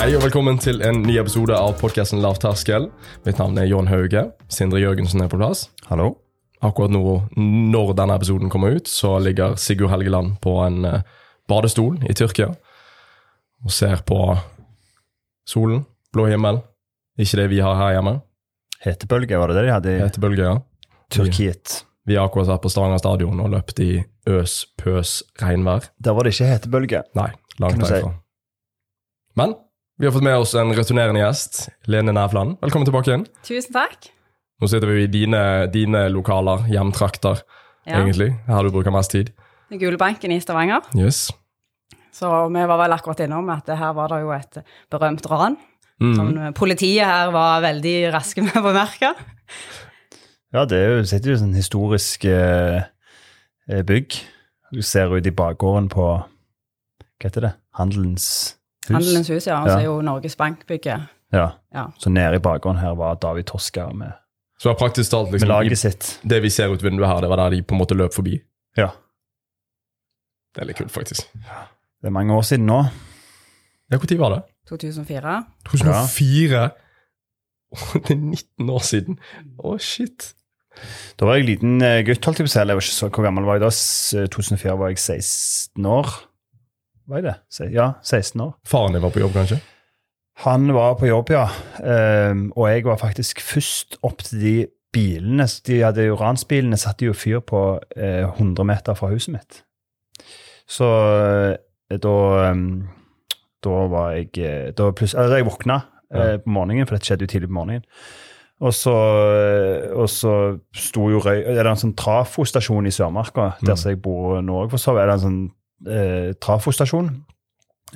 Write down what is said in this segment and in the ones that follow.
Hei og velkommen til en ny episode av podkasten Lavterskel. Mitt navn er John Hauge. Sindre Jørgensen er på plass. Hallo. Akkurat nå, når denne episoden kommer ut, så ligger Sigurd Helgeland på en eh, badestol i Tyrkia og ser på solen, blå himmel. Ikke det vi har her hjemme. Hetebølge, var det det de hadde i Hetebølge, ja. Turkiet? Vi har akkurat vært på Stavanger stadion og løpt i øs, pøs, regnvær. Der var det ikke hetebølge. Nei, langt derfra. si. Men vi har fått med oss en returnerende gjest, Lene Nævland. Velkommen tilbake igjen. Tusen takk. Nå sitter vi i dine, dine lokaler, hjemtrakter, Ja. egentlig. Her du bruker mest tid. Gulebanken i Stavanger. Yes. Så vi var vel akkurat innom at her var det jo et berømt ran. Mm. Som politiet her var veldig raske med å bemerke. Ja, det er jo, sitter jo sånn historisk eh, eh, bygg. Du ser ut i bakgården på Hva heter det? Handelens hus? Handelens hus, ja. Og så Ja. er jo Norges Bank-bygget. Ja. Ja. Så nede i bakgården her var David Toska med, Så det praktisk talt med liksom, laget sitt. det vi ser ut vinduet her, det var der de på en måte løp forbi. Ja. Det er litt kult, faktisk. Det er mange år siden nå. Ja, Når var det? 2004. 2004? Åh, det er 19 år siden. Å, shit. Da var jeg liten eh, gutt, holdt jeg på å si. Jeg var ikke så, hvor gammel var jeg da? 2004 var jeg 16 år. Var jeg det? Ja, 16 år. Faren din var på jobb, kanskje? Han var på jobb, ja. Um, og jeg var faktisk først opp til de bilene. De hadde jo Ransbilene satte jo fyr på eh, 100 meter fra huset mitt. Så eh, da um, Da var jeg eh, da pluss, altså Jeg våkna eh, på morgenen, for dette skjedde jo tidlig på morgenen. Og så, og så sto jo røy... Det er en sånn trafostasjon i Sørmarka, der mm. jeg bor nå òg, for så vidt. Er det en sånn eh, trafostasjon.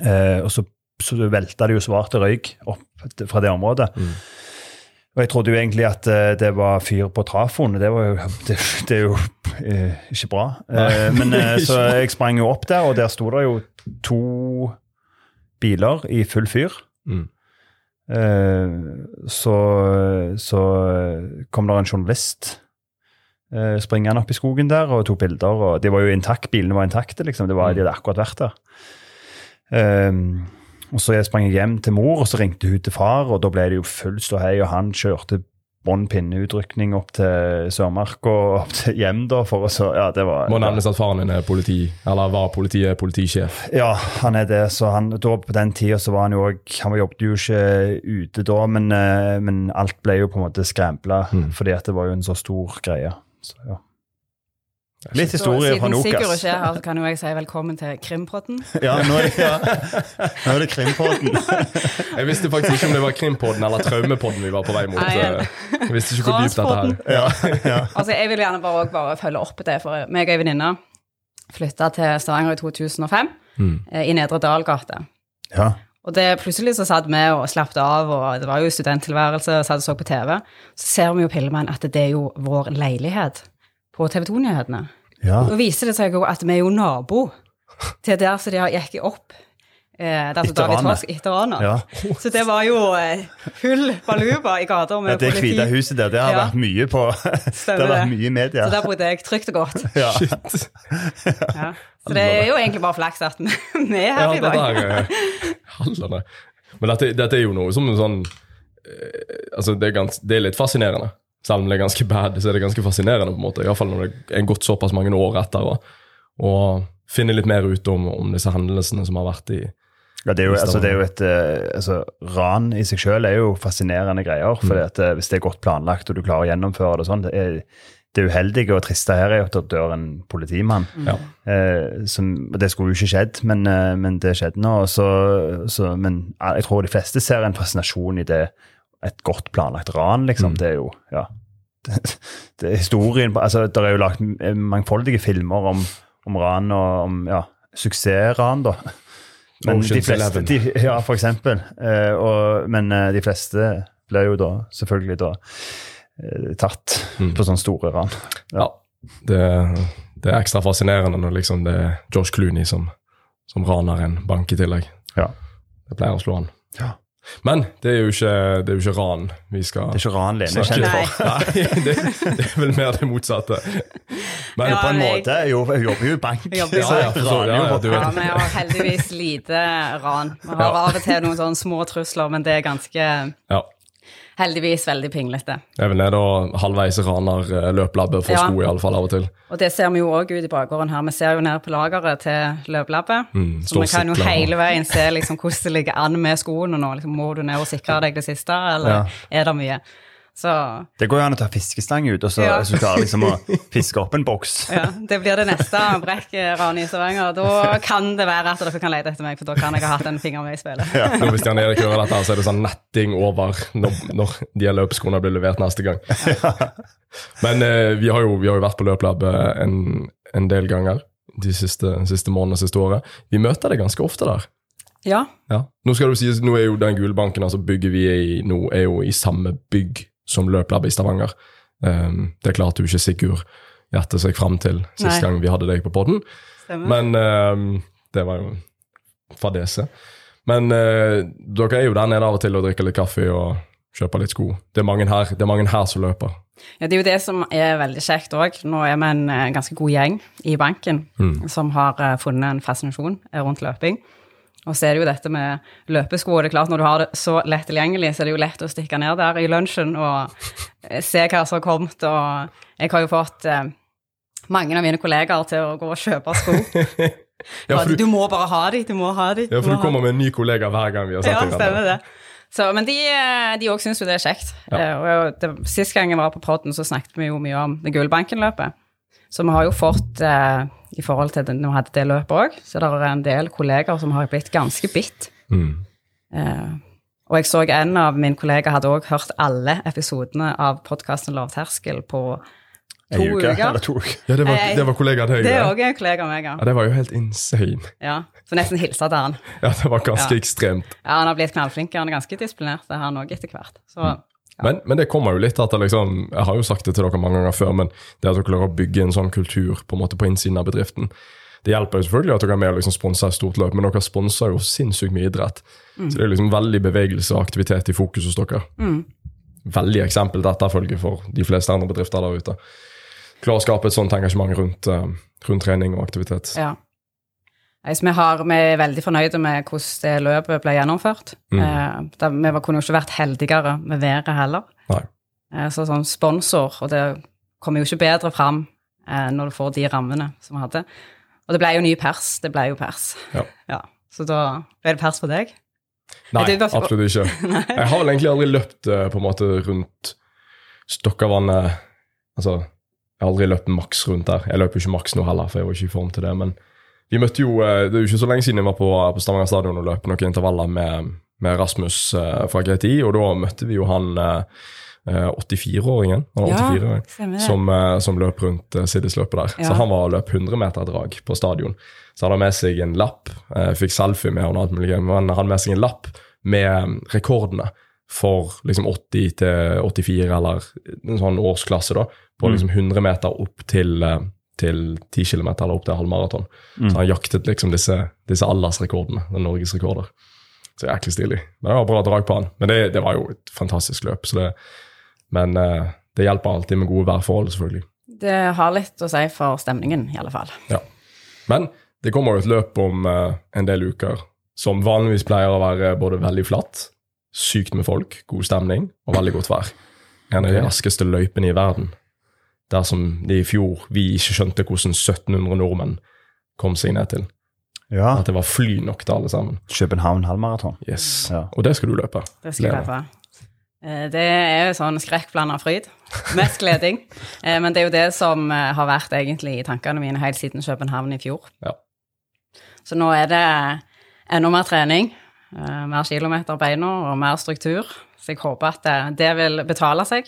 Eh, og så så velta det jo svart røyk opp fra det området. Mm. Og jeg trodde jo egentlig at uh, det var fyr på trafoen. Det, var jo, det, det er jo uh, ikke bra. Uh, men Så jeg sprang jo opp der, og der sto det jo to biler i full fyr. Mm. Så, så kom det en journalist eh, springende opp i skogen der og tok bilder. og De var jo intakt, Bilene var intakte, liksom. Det var, De hadde akkurat vært der. Um, og Så jeg sprang jeg hjem til mor, og så ringte hun til far, og da ble det jo full ståhei, og han kjørte bånn pinneutrykning opp til Sørmark og opp til hjem, da, for å så Ja, det var Må nevnes at faren din er politi, eller var politiet politisjef. Ja, han er det. Så han, da på den tida så var han jo òg Han jobbet jo ikke ute da, men, eh, men alt ble jo på en måte skrempla Mm. fordi at det var jo en så stor greie. Så, ja. Litt historie fra siden Sigurd Nokas. ikke er her, så kan jo jeg si velkommen til Krimpodden. Ja, nå er det, ja. nå er det Krimpodden. Jeg visste faktisk ikke om det var Krimpodden eller Traumepodden vi var på vei mot. Eh, Jeg visste ikke hvor dypt dette her. Ja, Ja. Altså, jeg vil gjerne bare, bare følge opp det, for meg og ei venninne flytta til Stavanger i 2005, Mm. eh, i Nedre Dalgate. Ja. Og det plutselig så satt vi og slappet av, og det var jo studenttilværelse, og satt og så på TV. Så ser vi jo Pillemann at det er jo vår leilighet på TV 2-nyhetene. ja. Nå viser det seg jo at vi er jo nabo til der som de har gikk opp. Eh, som Etter David. Tosk etter ranet. Ja. Så det var jo eh, full baluba i gata med ja, Det hvite huset der, det har Ja. vært mye på Det har vært mye i media. Så der bodde jeg trygt og godt. Ja. Ja. Så det er jo egentlig bare flaks at vi er her Ja, i det dag. der eh, Hallene. Men dette, dette er jo noe som en sånn eh, Altså, det er, gans, det er litt fascinerende. Selv om det er ganske bad, så er det ganske fascinerende. på en måte Iallfall når det er gått såpass mange år etter. Og, og finne litt mer ut om, om disse hendelsene som har vært i Ja, det er jo, altså, det er jo et eh, altså, Ran i seg selv er jo fascinerende greier. for at eh, Hvis det er godt planlagt og du klarer å gjennomføre det sånn Det, er, det uheldige og triste her er jo at det dør en politimann. Ja. Eh, som, det skulle jo ikke skjedd, men, eh, men det skjedde nå. Så, så, men jeg tror de fleste ser en fascinasjon i det. Et godt planlagt ran, liksom. Det er jo ja, det, det er historien altså, Det er jo lagt mangfoldige filmer om, om ran og om ja, suksessran, da. Men de fleste, de, ja, for eksempel. Eh, og, men eh, de fleste blir jo da selvfølgelig da tatt Mm. på sånne store ran. Ja. Det, det er ekstra fascinerende når liksom det er Josh Clooney som, som raner en bank i tillegg. Ja. Det pleier å slå han. Ja. Men det er jo ikke, det er jo ikke ran vi skal Det er ikke ran Lene er kjent for. Nei, det, det er vel mer det motsatte. Men Ja, På en måte. Jo, jobber jo i bank. Jeg jobber. Ja, ja, jo ja, vi. Ja, har heldigvis lite ran. Vi har Ja. av og til noen sånne små trusler, men det er ganske ja. Heldigvis veldig pinglete. Even er og halvveis raner eh, løplabbet for Ja. sko, i alle fall av og til. Og det ser vi jo òg ut i bakgården her. Vi ser jo ned på lageret til løplabbet. Mm, så vi kan jo hele veien se liksom hvordan det ligger an med skoene nå. Liksom, må du ned og sikre deg det siste, eller Ja. er det mye? Så Det går jo an å ta fiskestang ut, og så, Ja. så klarer liksom å fiske opp en boks. ja, det blir det neste brekkranet i Stavanger. Da kan det være at dere kan lete etter meg, for da kan jeg ha hatt en finger med i spillet. Ja, hvis Jan Erik hører dette, så er det sånn netting over når, når de løpeskoene blir levert neste gang. Men eh, vi, har jo, vi har jo vært på løplab eh, en, en del ganger de siste, siste månedene siste året. Vi møter det ganske ofte der. Ja, Ja. Nå skal du si, nå er jo den gulbanken altså bygget vi er i nå, er jo i samme bygg som løplab i Stavanger. Um, det klarte jo ikke Sigurd gjette seg fram til sist gang vi hadde deg på stemmer. Men um, det var jo fadese. Men uh, dere er jo der nede av og til og drikker litt kaffe og kjøper litt sko. Det er mange her, det er mange her som løper. Ja, det er jo det som er veldig kjekt òg. Nå er vi en eh, ganske god gjeng i banken som har eh, funnet en fascinasjon rundt løping. Og så er det jo dette med løpesko, det er klart når du har det så lett tilgjengelig, så er det jo lett å stikke ned der i lunsjen og eh, se hva som har kommet. Og jeg har jo fått eh, mange av mine kollegaer til å gå og kjøpe sko. Ja, du, du, må bare ha de, du må ha de. ja, for du kommer med en ny kollega hver gang vi har sett ja, deg. stemmer det. Så, men de eh, òg syns jo det er kjekt. Ja. Eh, Og det, Sist gang jeg var på podden, så snakket vi jo mye om det Gullbanken-løpet. Så vi har jo fått, eh, i forhold til det, når vi hadde det løpet òg, så det er en del kollegaer som har blitt ganske bitt. Mm. Eh, og jeg så en av mine kollegaer hadde òg hørt alle episodene av podkasten Lavterskel på to uke, uker. eller to uker. Ja, det var, Eh, det var kollega. Det er det. òg en kollega av meg, ja. Ja, det var jo helt insane. ja. Så nesten hilsa til han. Ja, det var ganske Ja. ekstremt. Ja, Han har blitt knallflink, han er ganske disiplinert, det har han òg etter hvert. Så Men, men det kommer jo litt at jeg, liksom Jeg har jo sagt det til dere mange ganger før, men det at dere klarer å bygge en sånn kultur på en måte på innsiden av bedriften Det hjelper jo selvfølgelig at dere er med og liksom sponser et stort løp, men dere sponser jo sinnssykt mye idrett. Så det er liksom veldig bevegelse og aktivitet i fokus hos dere. Veldig eksempel til etterfølge for de fleste andre bedrifter der ute. Klarer å skape et sånt engasjement rundt, eh, rundt trening og aktivitet. Ja. Nei, så vi, har, vi er veldig fornøyde med hvordan det løpet ble gjennomført. Eh, da, vi kunne jo ikke vært heldigere med været heller. Eh, så sånn sponsor, og det kommer jo ikke bedre fram eh, når du får de rammene som vi hadde. Og det ble jo ny pers. Det ble jo pers. Ja. Så da ble det pers på deg. Nei, det absolutt ikke. Jeg har vel egentlig aldri løpt eh, på en måte rundt Stokkavannet Altså, jeg har aldri løpt maks rundt der. Jeg løper jo ikke maks nå heller, for jeg var ikke i form til det. Men vi møtte jo eh, Det er jo ikke så lenge siden jeg var på, på Stavanger stadion og løp noen intervaller med, med Rasmus eh, fra GTI, og da møtte vi jo han eh, eh, 84-åringen. 84 ja, som, som løp rundt Siddis-løpet der. Ja. Så han var og løp 100 meter drag på stadion. Så hadde han med seg en lapp. fikk selfie med han men han hadde med seg en lapp med rekordene for liksom 80 til 84, eller en sånn årsklasse, da, på liksom 100 meter opp til, til 10 km, eller opp til halvmaraton. Så han jaktet liksom disse, disse aldersrekordene, den norgesrekorder. Så jæklig stilig. Men det var bra drag på han. Men det, det var jo et fantastisk løp. Så det, men eh, det hjelper alltid med gode værforhold, selvfølgelig. Det har litt å si for stemningen, i alle fall. Ja. Men det kommer jo et løp om eh, en del uker som vanligvis pleier å være både veldig flatt, sykt med folk, god stemning og veldig godt vær. En av de raskeste løypene i verden. Dersom det i fjor vi ikke skjønte hvordan 1700 nordmenn kom seg ned til. Ja. At det var fly nok til alle sammen. København halvmaraton. Yes. Ja. Og det skal du løpe. Det skal jeg løpe. Eh, Det er jo sånn skrekkblanda fryd. Mest gleding. Eh, Men det er jo det som eh, har vært egentlig i tankene mine helt siden København i fjor. Ja. Så nå er det enda mer trening, eh, mer kilometer beina og mer struktur. Så jeg håper at det, det vil betale seg.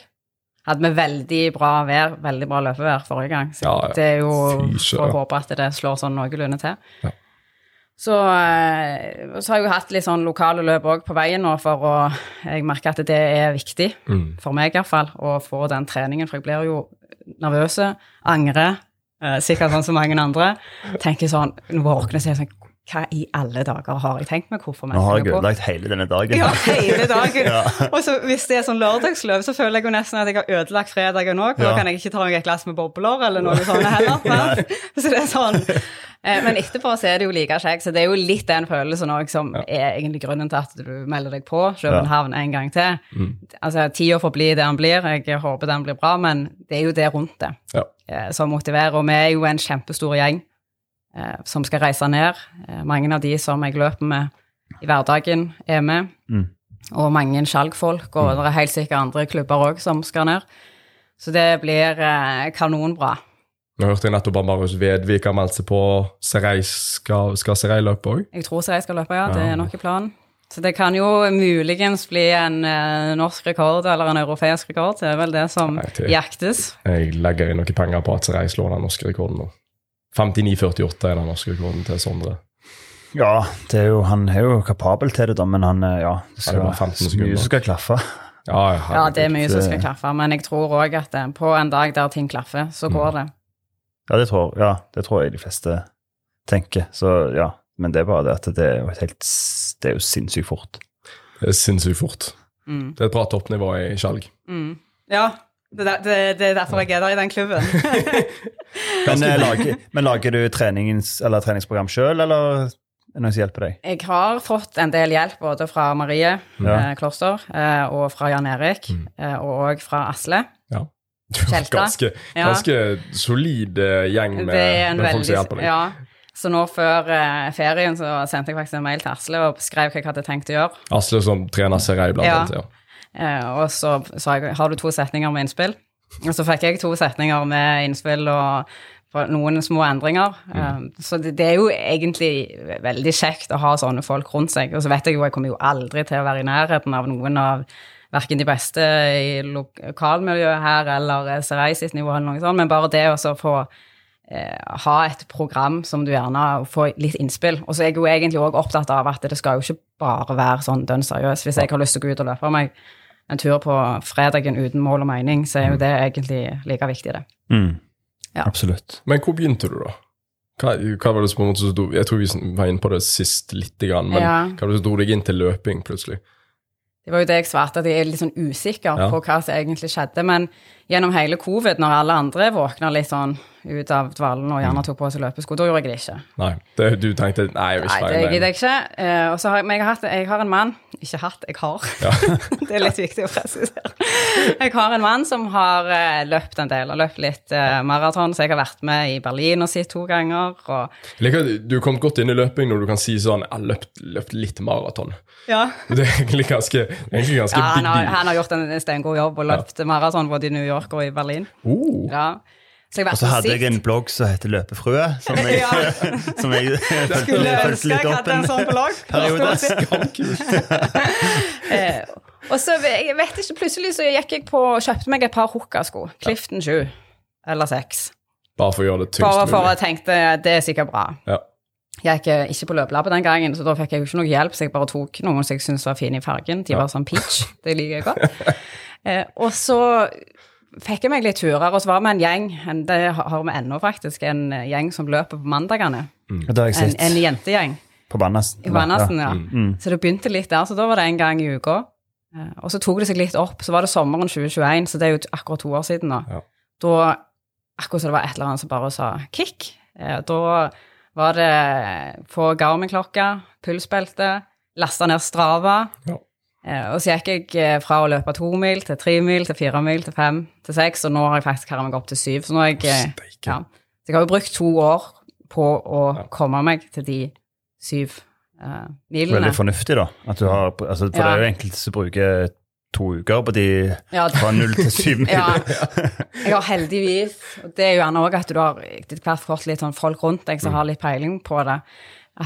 Hadde vi veldig bra vær, veldig bra løpevær forrige gang. Så Ja, ja. det er jo for å håpe at det slår sånn noenlunde til. Ja. Så, eh, så har jeg jo hatt litt sånn lokale løp òg på veien nå, for å Jeg merker at det er viktig, Mm. for meg iallfall, å få den treningen. For jeg blir jo nervøs, angrer, eh, sikkert sånn som mange andre. Tenker sånn, Våkner og sier sånn hva i alle dager har jeg tenkt meg? Hvorfor Nå har jeg ødelagt hele denne dagen. Ja, hele dagen. Og så hvis det er sånn lørdagsløv, så føler jeg jo nesten at jeg har ødelagt fredagen òg. Ja. da kan jeg ikke ta meg et glass med bobler eller noe sånt heller. så det er sånn. Eh, Men etterpå så er det jo like kjekt. Så det er jo litt den følelsen òg som er egentlig grunnen til at du melder deg på København en gang til. Altså, tida får bli det den blir. Jeg håper den blir bra, men det er jo det rundt det Ja. eh, som motiverer. Og vi er jo en kjempestor gjeng som skal reise ned. Eh, mange av de som jeg løper med i hverdagen, er med. Mm. Og mange skjalgfolk, og det er helt sikkert andre klubber òg som skal ned. Så det blir eh, kanonbra. Nå hørte jeg nettopp at Marius Vedvik har meldt seg på Serei. Skal, skal Serei løpe òg? Jeg tror Serei skal løpe, ja. Det er nok i planen. Så det kan jo muligens bli en eh, norsk rekord eller en europeisk rekord. Det er vel det som jaktes. Jeg legger inn noen penger på at Serei slår den norske rekorden nå. 59,48 er den norske rekorden til Sondre. Ja, det er jo, han er jo kapabel til det, da, men han eh, Ja, det er det var skal 15 sekunder. mye som skal klaffe. Ja, Ja, det er mye som skal klaffe, men jeg tror òg at eh, på en dag der ting klaffer, så går det. Ja, det tror, ja, det tror jeg de fleste tenker. Så ja, men det er bare det at det er jo helt Det er jo sinnssykt fort. Det er sinnssykt fort. Mm. Det er et bra toppnivå i skjalg. Mm. Ja, det, er- det, det er derfor jeg er der i den klubben. Men, eh, lager, men lager du trenings, eller treningsprogram sjøl, eller er det noen som hjelper deg? Jeg har fått en del hjelp både fra Marie Ja. eh, Kloster eh, og fra Jan Erik, mm. og òg fra Asle. Ja. Kjelta. Ganske, Ja. solid gjeng med, Det er en med folk som veldig hjelper deg. Ja. Så nå før eh, ferien så sendte jeg faktisk en mail til Asle og skrev hva jeg hadde tenkt å gjøre. Asle som trener Serei, blant Ja. annet. Ja. Eh, og så sa jeg har du to setninger med innspill. Og så fikk jeg to setninger med innspill og noen små endringer. Eh, så det, det er jo egentlig veldig kjekt å ha sånne folk rundt seg. Og så vet jeg jo jeg kommer jo aldri til å være i nærheten av noen av verken de beste i lokalmiljøet her eller SRI sitt nivå eller noe sånt, men bare det å få eh, ha et program som du gjerne får litt innspill. Og så er jeg jo egentlig òg opptatt av at det skal jo ikke bare være sånn dønn seriøs. Hvis jeg har lyst til å gå ut og løpe meg en tur på fredagen uten mål og mening, så er jo det egentlig like viktig, det. Mm. Ja. Absolutt. Men hvor begynte du, da? Hva, hva var det som på en måte Jeg tror vi var inne på det sist lite grann, men Ja. hva var det som dro deg inn til løping plutselig? Det var jo det jeg svarte, at jeg er litt sånn usikker Ja. på hva som egentlig skjedde. Men gjennom hele covid, når alle andre våkna litt sånn ut av dvalen og gjerne tok på seg løpesko, da gjorde jeg det ikke. Nei, det, du tenkte Nei, jeg vil Nei, det gidder jeg ikke. Uh, og så har men jeg, har hatt, jeg har en mann Ikke hatt, jeg har. det er litt viktig å presisere. Jeg har en mann som har uh, løpt en del, og løpt litt uh, maraton, så jeg har vært med i Berlin og sett to ganger. Og, liker Du kom godt inn i løping når du kan si sånn Jeg har løpt, løpt litt maraton. Ja. Det er egentlig ganske, egentlig ganske Ja, han, big har, deal. han har gjort en steingod jobb og løpt maraton både i New York og i Berlin. Uh. Ja. Så jeg Og så hadde jeg en blogg som heter Løpefrue, som jeg, Ja. som jeg Skulle ønske jeg hadde en sånn blogg. periode. Eh, og så, jeg vet ikke, plutselig så gikk jeg på og kjøpte meg et par hukkasko. Clifton 7 eller 6. bare for å gjøre det tyngst mulig. Bare for mulig. tenke det er sikkert bra. Ja. Jeg gikk eh, ikke på løpelabbet den gangen, så da fikk jeg jo ikke noe hjelp, så jeg bare tok noen som jeg syntes var fine i fargen. De var sånn peach. Det liker jeg godt. Eh, og så fikk jeg meg litt turer, og så var vi en gjeng, en, det har vi ennå faktisk, en gjeng som løper på mandagene. Det har jeg En, sett en jentegjeng. på Bannasen. På Bannasen, ja. Mm. Så det begynte litt der, så da var det en gang i uka. Eh, Og så tok det seg litt opp, så var det sommeren 2021, så det er jo akkurat to år siden nå. Ja. Da, akkurat som det var et eller annet som bare sa kick, eh, da var det få Garmin-klokka, pulsbelte, lasta ned Strava, Ja. eh, og så gikk jeg eh, fra å løpe to mil til tre mil til fire mil til fem til seks, og nå har jeg faktisk karret meg opp til syv, så nå har jeg eh, ja. Så jeg har jo brukt to år på å komme meg til de syv uh, milene. Veldig fornuftig, da. At du har, altså, for Ja. det er jo enkelte som bruker to uker på de Ja, fra null til syv mil. Ja. Har heldigvis, det er jo gjerne òg at du har etter hvert fått litt sånn folk rundt deg som har litt peiling på det,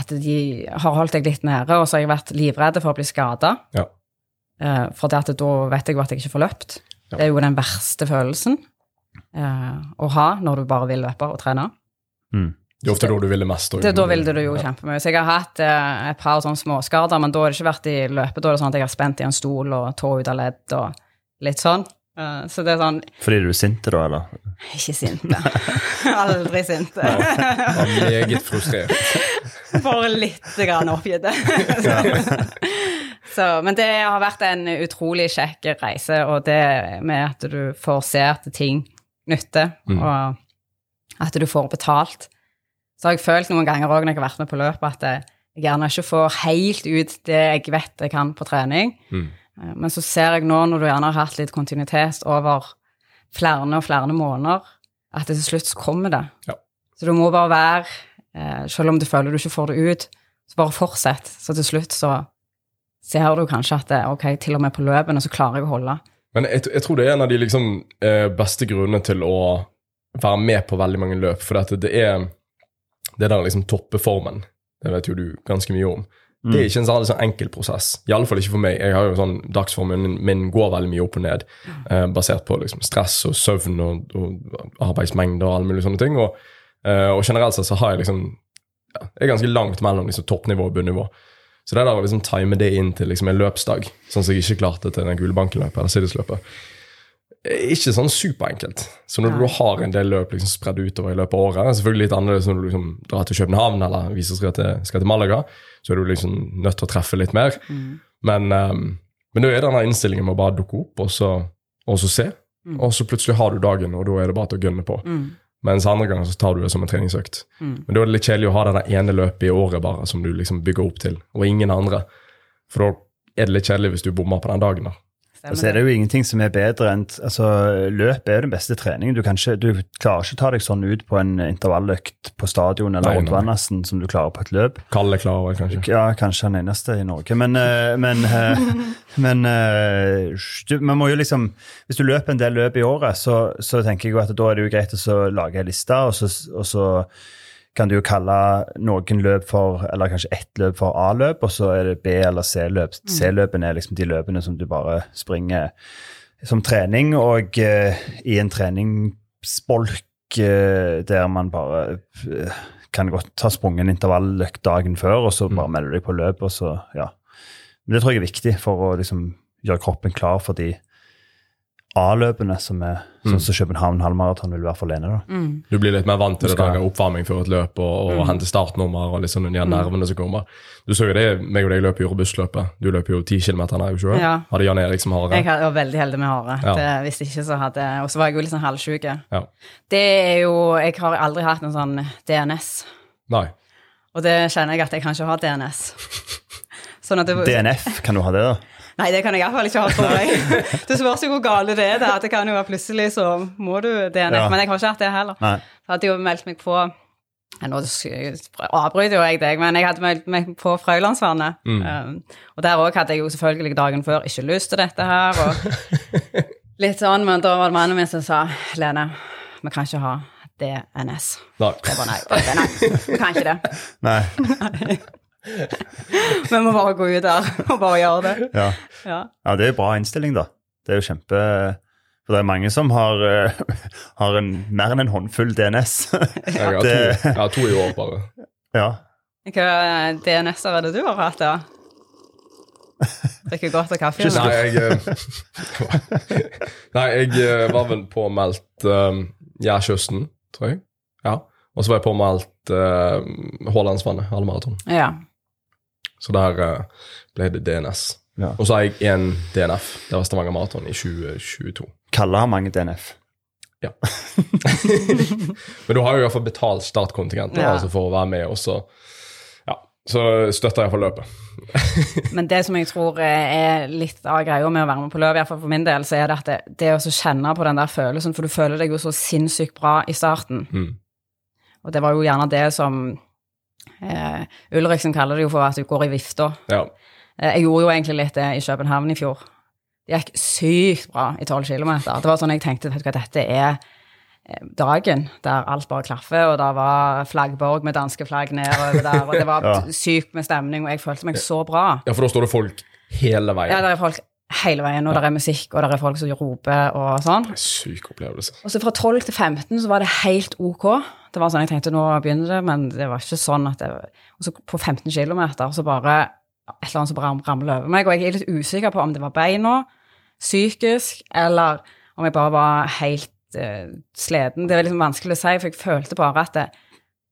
at de har holdt deg litt nære, og så har jeg vært livredd for å bli skada. Ja. for det at da vet jeg jo at jeg ikke får løpt. Ja. Det er jo den verste følelsen eh, å ha når du bare vil løpe og trene. Mm. Det er ofte da du ville mest. Det, da ville det jo kjempemye. Så jeg har hatt eh, et par sånne småskader, men da har det ikke vært i løpet. Da er det sånn at jeg har spent i en stol og tå ut av ledd og litt sånn. Uh, så det er sånn Fordi du er sint da, eller? Ikke sinte. Aldri sinte. Var meget frustrert. Bare litt grann oppgitt. Så, men det har vært en utrolig kjekk reise, og det med at du får se at ting nytter, og at du får betalt. Så har jeg følt noen ganger òg når jeg har vært med på løpet, at jeg gjerne ikke får helt ut det jeg vet jeg kan på trening. Mm. Eh, Men så ser jeg nå, når du gjerne har hatt litt kontinuitet over flere og flere måneder, at det til slutt kommer det. Ja. Så du må bare være, eh, selv om du føler du ikke får det ut, så bare fortsett. Så til slutt så ser du kanskje at det, ok, til og med på løpene så klarer jeg å holde. Men jeg, jeg tror det er en av de liksom, eh, beste grunnene til å være med på veldig mange løp. For det er det der liksom toppeformen. Det vet jo du ganske mye om. Det er ikke en sånn enkel prosess. Iallfall ikke for meg. Jeg har jo sånn, Dagsformen min går veldig mye opp og ned, eh, basert på liksom stress og søvn og, og arbeidsmengde og alle mulige sånne ting. Og, eh, og generelt sett så har jeg liksom ja, Jeg er ganske langt mellom liksom, toppnivå og bunnivå. Så det der å liksom time det inn til liksom en løpsdag, sånn som jeg ikke klarte til den Gulebanken-løpet eller Siddis-løpet, er ikke sånn superenkelt. Så når du har en del løp liksom spredd utover i løpet av året, selvfølgelig litt annerledes når du liksom drar til København eller viser skal til, skal til Malaga, så er du liksom nødt til å treffe litt mer. Men, um, men da er det denne innstillingen med å bare dukke opp og så, og så se, og så plutselig har du dagen, og da er det bare til å gønne på. Mens andre ganger så tar du det som en treningsøkt. Men da er det litt kjedelig å ha det ene løpet i året bare som du liksom bygger opp til, og ingen andre. For da er det litt kjedelig hvis du bommer på den dagen. da. Og så er det jo ingenting som er bedre enn altså, Løp er jo den beste treningen. Du, kan ikke, du klarer ikke å ta deg sånn ut på en intervalløkt på stadion eller Nei, nei. rundt Vannassen som du klarer på et løp. Kalle klarer det, kanskje. Ja, kanskje den eneste i Norge. Men, men, men, eh, men eh, man må jo liksom Hvis du løper en del løp i året, så, så tenker jeg jo at da er det jo greit å så lage ei liste, og så, og så kan du jo kalle noen løp for Eller kanskje ett løp for A-løp, og så er det B- eller C-løp. C-løpene er liksom de løpene som du bare springer som trening, og eh, i en treningsbolk eh, der man bare eh, kan godt ta sprunget en intervalløkt dagen før, og så bare melder du deg på løp, og så, ja. Men det tror jeg er viktig for å liksom gjøre kroppen klar for de A-løpene som er sånn som København halvmaraton vil være for Lene. da. Du blir litt mer vant til det skal- oppvarming før et løp og, og hente startnummer og liksom de her nervene som kommer. Du så jo det, meg og deg løper jo robustløpet. Du løper jo 10 km her, jo ikke? Ja. Hadde Jan Erik som hare. Jeg var veldig heldig med hare. Ja. Det- Hvis ikke så hadde Og så var jeg jo litt sånn halvsjuk. Ja. Det er jo Jeg har aldri hatt noen sånn DNS. Nei. Og det kjenner jeg at jeg kan ikke ha DNS. Sånn at det, DNF, kan du ha det, da? Nei, det kan jeg iallfall ikke ha, tror jeg. Det spørs jo hvor gale det er. da, Det kan jo være plutselig så må du DNF. Ja. Men jeg har ikke hatt det heller. Nei. Jeg hadde jo meldt meg på Nå avbryter jo jeg deg, men jeg hadde meldt meg på Frøylandsvannet. Um, og der òg hadde jeg jo selvfølgelig dagen før ikke lyst til dette her. og litt sånn, Men da var det mannen min som sa Lene, vi kan ikke ha DNS. Da. Det bare nei, det, nei, vi kan ikke det. Nei. Vi må bare gå ut der og bare gjøre det. Ja. Ja. ja, det er jo bra innstilling, da. Det er jo kjempe For det er mange som har, eh, har en, mer enn en håndfull DNS. Jeg har, to, jeg har to i år, bare. ja. Hva DNS-er er det du har hatt, da? Drikker godt av kaffe? Nei, jeg eh, Nei, jeg eh, var vel påmeldt um, Jærkysten, tror jeg. Ja. Og så var jeg påmeldt uh, Haalandsvannet, halvmaraton. Ja. Så der eh, ble det DNS. Ja. Og så har jeg én DNF. Det var Stavanger Maraton i 2022. Kalle har mange DNF. Ja. Men du har jo i hvert fall betalt startkontingenter Ja. altså for å være med, og så ja, så støtter jeg for løpet. Men det som jeg tror er litt av greia med å være med på løp, i hvert fall for min del, så er det at det, det å kjenne på den der følelsen, for du føler deg jo så sinnssykt bra i starten. Mm. Og det var jo gjerne det som eh, Ulriksen kaller det jo for at du går i vifta. Ja. Eh, jeg gjorde jo egentlig litt det i København i fjor. Det gikk sykt bra i 12 km. Det var sånn jeg tenkte vet du hva, dette er eh, dagen der alt bare klaffer, og det var flaggborg med danske flagg nedover der, og det var Ja. sykt med stemning, og jeg følte meg så bra. ja, for da står det folk hele veien. Ja, det er folk hele veien, og det er musikk, og det er folk som roper og sånn. Syk opplevelse. Og så fra 12 til 15 så var det helt ok. Det var sånn jeg tenkte nå begynner det, men det var ikke sånn at det Og så på 15 km så bare et eller annet som bare ramler over meg, og jeg er litt usikker på om det var beina, psykisk, eller om jeg bare var helt uh, sliten. Det er liksom vanskelig å si, for jeg følte bare at det,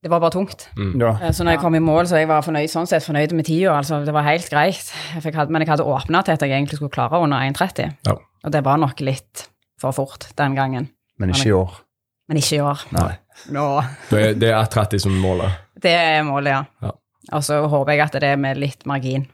det var bare tungt. Ja. Eh, Så når jeg kom i mål, så jeg var fornøyd, sånn sett fornøyd med tida. Altså, det var helt greit. Jeg fikk, men jeg hadde åpna til at jeg egentlig skulle klare under 1,30. Ja. Og det var nok litt for fort den gangen. Men ikke i år. Men ikke i år. Nei. Nå. Det er, det er 1,30 som er målet. Det er målet, ja. Ja. Og så håper jeg at det er med litt margin.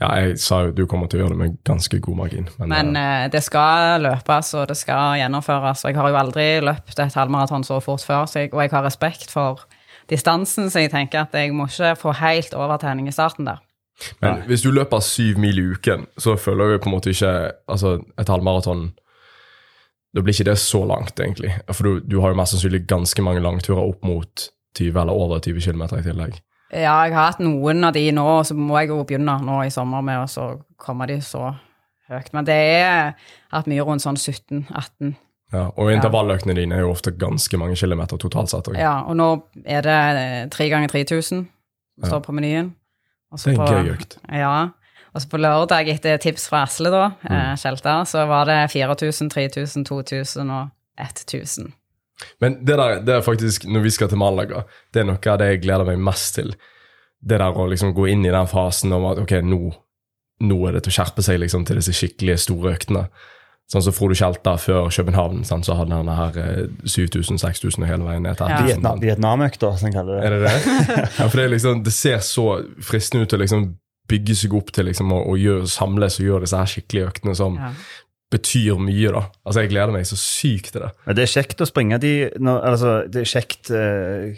Ja, jeg sa jo du kommer til å gjøre det med ganske god margin. Men, Men eh, det skal løpes, og det skal gjennomføres. Og jeg har jo aldri løpt et halvmaraton så fort før, så jeg, og jeg har respekt for distansen, så jeg tenker at jeg må ikke få helt overtenning i starten der. men hvis du løper syv mil i uken, så føler jeg på en måte ikke Altså, et halvmaraton Da blir ikke det så langt, egentlig. For du, du har jo mest sannsynlig ganske mange langturer opp mot 20 eller over 20 km i tillegg. Ja, jeg har hatt noen av de nå, og så må jeg jo begynne nå i sommer med å så komme de så høyt. Men det er hatt mye rundt sånn 17-18. Ja, og intervalløktene dine er jo ofte ganske mange kilometer totalt sett. også. Ja, og nå er det tre ganger 3000 som står på menyen. Og så Det er en gøy økt. Ja. Og så på lørdag, etter tips fra Asle, da, Mm. eh, Skjelta, så var det 4000, 3000, 2000 og 1000. Men det der, det er faktisk, når vi skal til Malaga, det er noe av det jeg gleder meg mest til. Det der å liksom gå inn i den fasen om at ok, nå, nå er det til å skjerpe seg liksom til disse skikkelige store øktene. Sånn som Frode Kjelta før København, sant, så hadde han her eh, 7000-6000 hele veien ned til Ja. 1000. Vietnam, Vietnamøkta, som en kaller det. Er det det? Ja, for det, liksom, det ser så fristende ut å liksom bygge seg opp til liksom å, å gjøre, samles og gjøre disse her skikkelige øktene som Ja. Betyr mye. da. Altså, Jeg gleder meg så sykt til det. Ja, det er kjekt å springe de når, altså, Det er kjekt uh,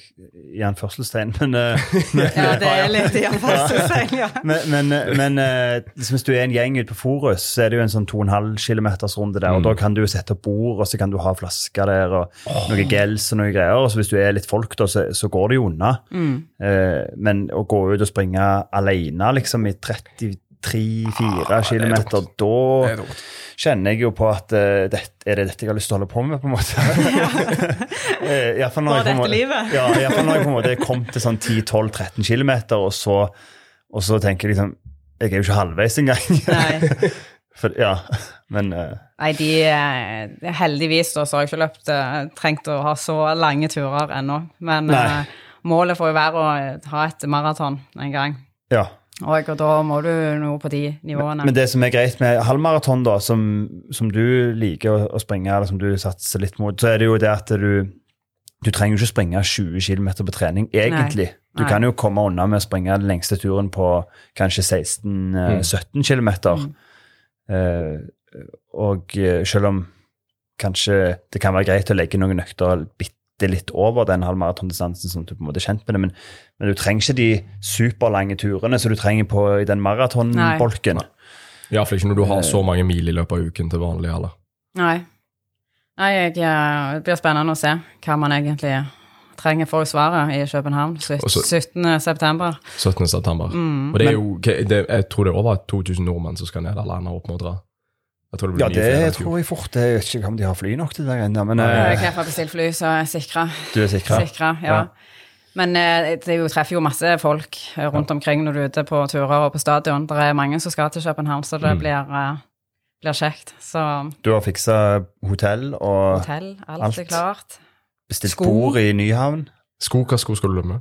i anførselstegn, men, uh, men, ja, det er litt i anførselstegn, ja. men, men, men uh, liksom hvis du er en gjeng ute på Forus, så er det jo en sånn 2,5 km-runde der. og Da kan du jo sette opp bord, og så kan du ha flasker der, og noe gels og noe greier. og så Hvis du er litt folk, da, så, så går det jo unna. Eh, men å gå ut og springe alene liksom i 33-4 km, Det er da kjenner jeg jo på at uh, det, er det dette jeg har lyst til å holde på med, på en måte. Ja. i når jeg på dette måte- livet? Ja, i fall når jeg på en måte kom til sånn 10-12-13 km, og, så- og så tenker jeg liksom Jeg er jo ikke halvveis engang. Nei. For, ja, men uh, Nei, de eh, Heldigvis da, så har jeg ikke løpt eh, trengt å ha så lange turer ennå. Men eh, målet får jo være å eh, ha et maraton en gang. ja. Og, og da må du noe på de nivåene. Men det som er greit med halvmaraton, da, som, som du liker å, å springe, eller som du satser litt mot, så er det jo det at du du trenger jo ikke springe 20 km på trening, egentlig. Du Nei. kan jo komme unna med å springe den lengste turen på kanskje 16-17 km. Eh, og eh, selv om kanskje det kan være greit å legge noen økter bitte litt over den halvmaratondistansen, sånn at du på en måte er kjent med det, men, men du trenger ikke de superlange turene som du trenger på i den maratonbolken. Iallfall ikke når du har så mange mil i løpet av uken til vanlig. eller? Nei. Nei, jeg, eh, det blir spennende å se hva man egentlig trenger for å svare i København sytt- Og så- 17. september. 17. september. Mm. Og det er jo, det, Jeg tror det er over 2000 nordmenn som skal ned eller ender opp med å dra. Jeg tror det blir Ja, det Fredensfjord. tror jeg fort. Jeg vet ikke om de har fly nok til det ennå, men Jeg eh, har iallfall bestilt fly, så jeg er sikra. du er sikra? Sikra, ja. Ja. Men eh, det jo, treffer jo masse folk eh, rundt omkring når du er ute på turer og på stadion. Det er mange som skal til København, så Mm. det blir, eh, blir kjekt. Så Du har fiksa hotell og hotell, alt, alt. er klart. bestilt Sko. bord i Nyhavn. Sko, hva sko skal du løpe med?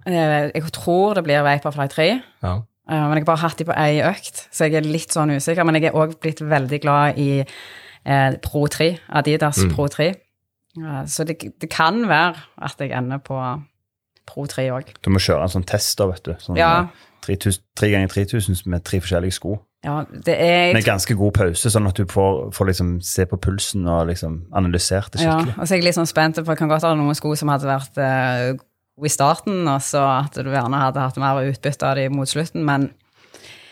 Jeg tror det blir Vaporfly 3. Ja. Eh, Men jeg har bare hatt de på ei økt, så jeg er litt sånn usikker. Men jeg er òg blitt veldig glad i eh, Pro 3, Adidas Mm. Pro 3. Eh, Så det, det kan være at jeg ender på Pro 3 òg. Du må kjøre en sånn test, da, vet du. Sånn, Ja. eh, 3000 3 ganger 3000 med tre forskjellige sko. Ja, det er Med ganske god pause, sånn at du får, får liksom se på pulsen og liksom analysert det Ja, skikkelig. og så er jeg litt sånn spent på Det kan godt være noen sko som hadde vært eh, i starten, og så at du gjerne hadde hatt mer utbytte av dem mot slutten, men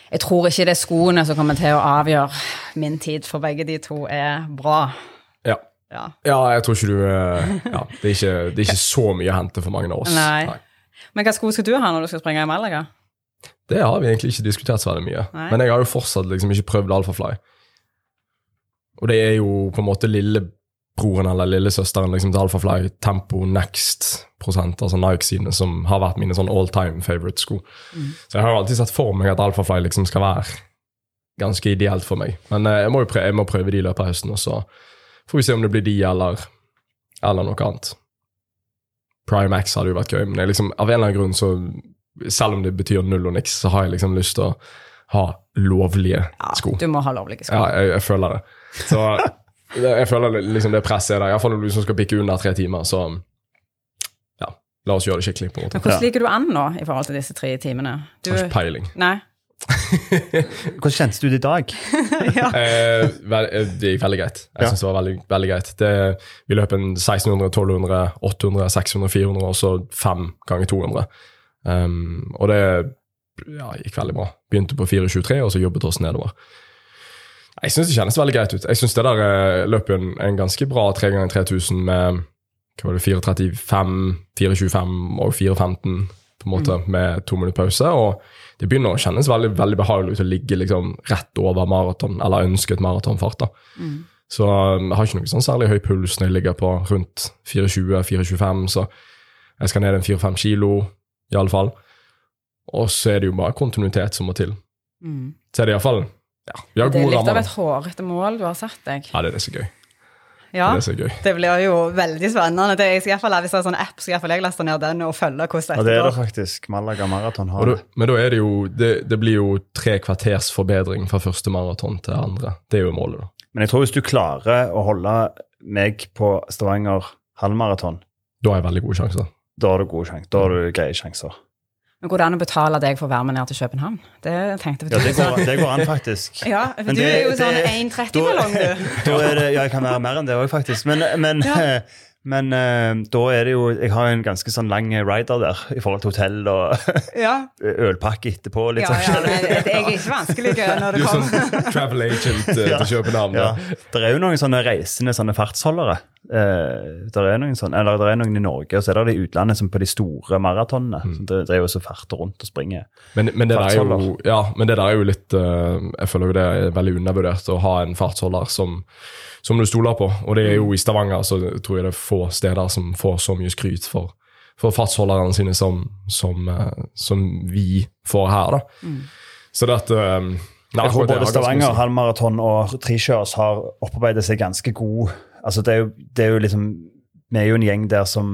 jeg tror ikke det er skoene som kommer til å avgjøre min tid, for begge de to er bra. Ja. Ja. ja, jeg tror ikke du eh, ja, det, er ikke, det er ikke så mye å hente for mange av oss. Nei. Men hva sko skal du ha når du skal springe i Malaga? Det har vi egentlig ikke diskutert så veldig mye. Nei. Men jeg har jo fortsatt liksom ikke prøvd Alphafly. Og det er jo på en måte lillebroren eller lillesøsteren liksom, til Alphafly, Tempo Next prosent, altså Nike sine, som har vært mine sånn all time favorite sko. Så jeg har alltid sett for meg at Alphafly liksom skal være ganske ideelt for meg. Men eh, jeg må prøve, jeg må prøve de i løpet av høsten, og så får vi se om det blir de eller, eller noe annet. Prime X hadde jo vært gøy, men liksom, av en eller annen grunn så Selv om det betyr null og niks, så har jeg liksom lyst til å ha lovlige sko. Ja, du må ha lovlige sko. Ja, jeg, jeg føler det. Så jeg føler det- liksom det presset er der. Iallfall når du liksom skal bikke under tre timer, så ja, la oss gjøre det skikkelig. på en måte. Men hvordan ligger du an nå i forhold til disse tre timene? Du, Har ikke peiling. nei? Hvordan kjentes det ut i dag? ja. eh, det gikk veldig greit. Jeg synes det var veldig, veldig greit. Det, vi løp en 1600, 1200, 800, 600, 400 og så fem ganger 200. Um, og det ja, gikk veldig bra. Begynte på 4.23 og så jobbet oss nedover. Jeg syns det kjennes veldig greit ut. Jeg syns det der løper løp en, en ganske bra 3 ganger 3000 med hva var det, 4.35, 4.25 og 4.15 på en måte med to minutter pause. og det begynner å kjennes veldig, veldig behagelig ut å ligge liksom rett over maraton, eller ønsket maratonfart. da. Så um, jeg har ikke noe sånn særlig høy puls når jeg ligger på rundt 4,20-4,25, så jeg skal ned en 4-5 kilo, i alle fall. Og så er det jo bare kontinuitet som må til. Mm. Så er det iallfall ja, Vi har Det er litt litt av et hårete mål du har satt deg. Ja, det er det er gøy. Ja, Det er er gøy. det blir jo veldig spennende. Det, jeg skal i hvert fall, hvis det er sånn app, skal jeg i hvert jeg laste ned den og følge hvordan Ja, det er det faktisk. Malaga Maraton har det. men da er det jo det, det blir jo tre kvarters forbedring fra første maraton til andre. Det er jo målet, da. Men jeg tror hvis du klarer å holde meg på Stavanger halvmaraton, Da har jeg veldig gode sjanser. da har du gode sjanser. Da har du greie sjanser. Men Går det an å betale deg for å være med ned til København? Det tenkte jeg. Ja, det går, det går an, faktisk. Ja, for du det- er jo sånn 1,30-ballong, du. Da er det, ja, jeg kan være mer enn det òg, faktisk. Men, men, Ja. men uh, da er det jo Jeg har en ganske sånn lang rider der i forhold til hotell og Ja, ølpakke etterpå. Litt ja, ja sånn. men jeg er ikke vanskelig når det kommer. Du er sånn travel agent uh, til København. Ja. Det er jo noen sånne reisende sånne fartsholdere. Eh, der er noen sånn, eller det er noen i Norge, og så er det de i utlandet som på de store maratonene. Mm. som dri- driver og farter rundt og springer. Men, men, det der er jo, ja, men det der er jo litt uh, Jeg føler jo det er veldig undervurdert å ha en fartsholder som, som du stoler på. Og det er jo i Stavanger så tror jeg det er få steder som får så mye skryt for, for fartsholderne sine som, som, uh, som vi får her. da. Så det at eh, Jeg tror både Stavanger, halvmaraton og Trikjørs har opparbeidet seg ganske god altså det er, jo, det er jo liksom Vi er jo en gjeng der som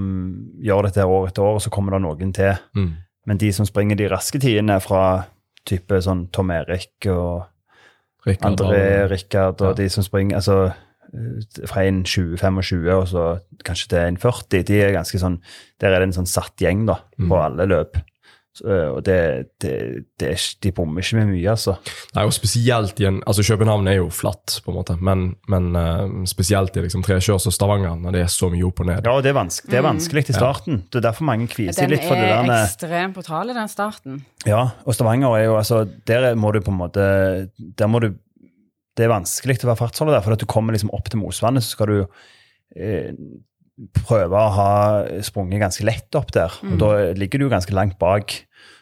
gjør dette år etter år, og så kommer det noen til. Mm. Men de som springer de raske tidene fra type sånn Tom Erik og Rikard, André Rikard og Ja. de som springer altså eh, fra en 20-25 og så kanskje til en 40, de er ganske sånn Der er det en sånn satt gjeng da, Mm. på alle løp. Eh, og det, det, det er, de bommer ikke med mye, altså. Nei, og spesielt i en, altså København er jo flatt, på en måte, men, men eh, spesielt i liksom Trekjørs og Stavanger, når det er så mye opp og ned. Ja, og det er, vanske, det er vanskelig i starten. Det er derfor mange kvier seg Den litt for det er ekstremt brutal i den starten. Ja, og Stavanger er jo altså Der må du på en måte Der må du Det er vanskelig å være fartsholder der, for at du kommer liksom opp til Mosvannet, så skal du eh, prøve å ha sprunget ganske lett opp der. Og da ligger du jo ganske langt bak.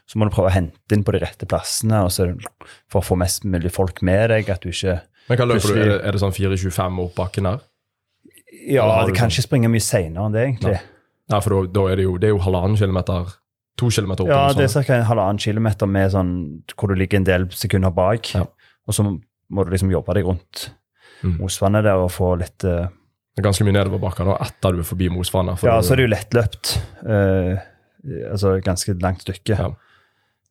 Så må du prøve å hente inn på de rette plassene og så, for å få mest mulig folk med deg. At du ikke Men hva løper du? Er det, er det sånn 4,25 opp bakken der? Ja, det kan sånn- ikke springe mye seinere enn det, egentlig. Nei, for da, da er det jo, det er jo halvannen kilometer, to kilometer opp. Ja, det er ca. en halvannen kilometer med sånn, hvor du ligger en del sekunder bak. Ja. Og så må du liksom jobbe deg rundt Mm. Mosvannet der og få litt er ganske mye nedoverbakker nå etter du er forbi Mosvannet. for Ja, så er det jo lettløpt. Uh, altså ganske langt stykke. Ja.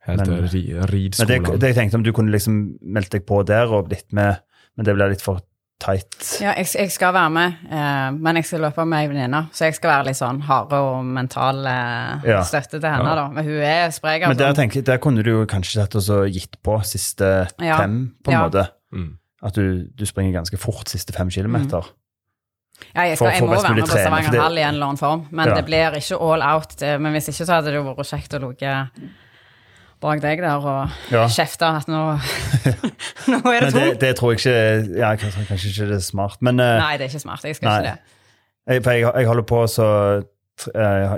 Helt men- men, ri, Men det, det jeg tenkte om du kunne liksom meldt deg på der og blitt med, men det blir litt for tight. Ja, jeg, jeg skal være med, eh, men jeg skal løpe med ei venninne. Så jeg skal være litt sånn harde og mental eh, Ja. støtte til henne, Ja. da. Men hun er sprek. Men der, Altså. tenker, der kunne du jo kanskje sett og gitt på siste Ja. fem, på en Ja. måte. Mm. At du, du springer ganske fort siste fem kilometer. Ja, jeg, skal, jeg må være med på Stavanger Hall i en eller annen form, men Ja. det blir ikke all out. Men hvis ikke så hadde det jo vært kjekt å ligge bak deg der og Ja. kjefte at nå, nå er det Men det, det tror jeg ikke ja, kanskje, kanskje ikke det er smart. Men uh, Nei, det er ikke smart. Jeg skal Nei. ikke det. jeg, for jeg, jeg holder på så tr- eh,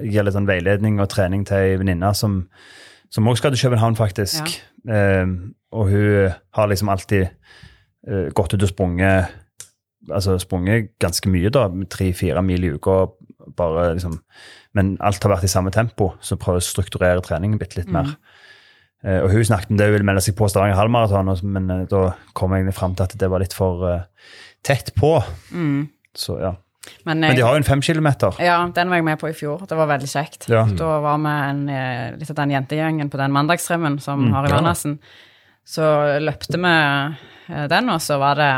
Jeg gir litt sånn veiledning og trening til ei venninne som som også skal til København, faktisk. Eh, og hun har liksom alltid uh, gått ut og sprunget altså sprunget ganske mye, da, tre-fire mil i uka. bare liksom, Men alt har vært i samme tempo, så prøver å strukturere treningen bitte litt mer. Eh, og hun snakket om det hun ville melde seg på Stavanger halvmaraton, men uh, da kom jeg fram til at det var litt for uh, tett på. Mm. Så ja. Men, Men de har jo en fem kilometer. Ja, den var jeg med på i fjor. Det var veldig kjekt. Ja. Da var vi en, litt av den jentegjengen på den mandagsremmen som Mm, har i ja. Så løpte vi den, og så var det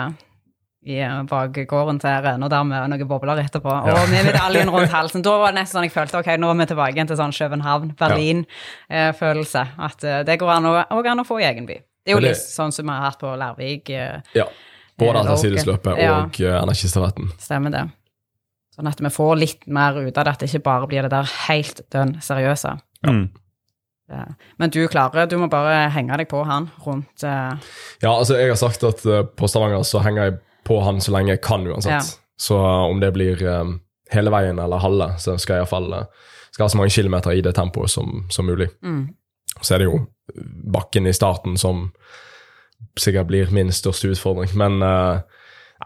i eh, bakgården til og der med noen bobler etterpå. Og med medaljen rundt halsen. Da var det nesten sånn jeg følte ok, nå er vi tilbake igjen til sånn København-Berlin-følelse. At eh, det går an å, og an å få i egen by. Det er jo det- litt sånn som vi har hatt på Lærvik. eh, Ja. Både Eh, altersidesløpet Ja. og energistafetten. Stemmer det. Sånn at vi får litt mer ut av det, at det ikke bare blir det der helt dønn seriøse. Ja. Det- Men du klarer, du må bare henge deg på han rundt uh... Ja, altså jeg har sagt at uh, på Stavanger så henger jeg på han så lenge jeg kan uansett. Ja. Så eh, om det blir um, hele veien eller halve, så skal jeg iallfall skal ha så mange kilometer i det tempoet som, som mulig. mm. Så er det jo bakken i starten som sikkert blir min største utfordring. Men uh,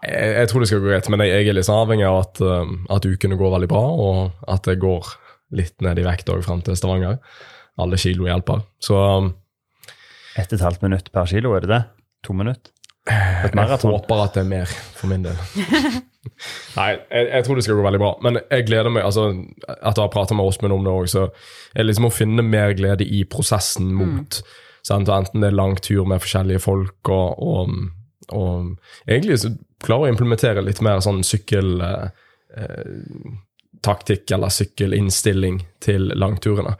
jeg, jeg tror det skal gå greit. Men jeg, jeg er litt sånn avhengig av at, uh, at ukene går veldig bra, og at det går litt ned i vekt òg fram til Stavanger. Alle kilo hjelper. Så um, Ett og et halvt minutt per kilo, er det det? To minutter? Et jeg håper at det er mer for min del. Nei, jeg, jeg tror det skal gå veldig bra. Men jeg gleder meg, altså, etter å ha prata med Åsmund om det òg, så er det liksom å finne mer glede i prosessen mot sant? og Enten det er lang tur med forskjellige folk, og, og, og egentlig så klare å implementere litt mer sånn sykkeltaktikk eller sykkelinnstilling til langturene.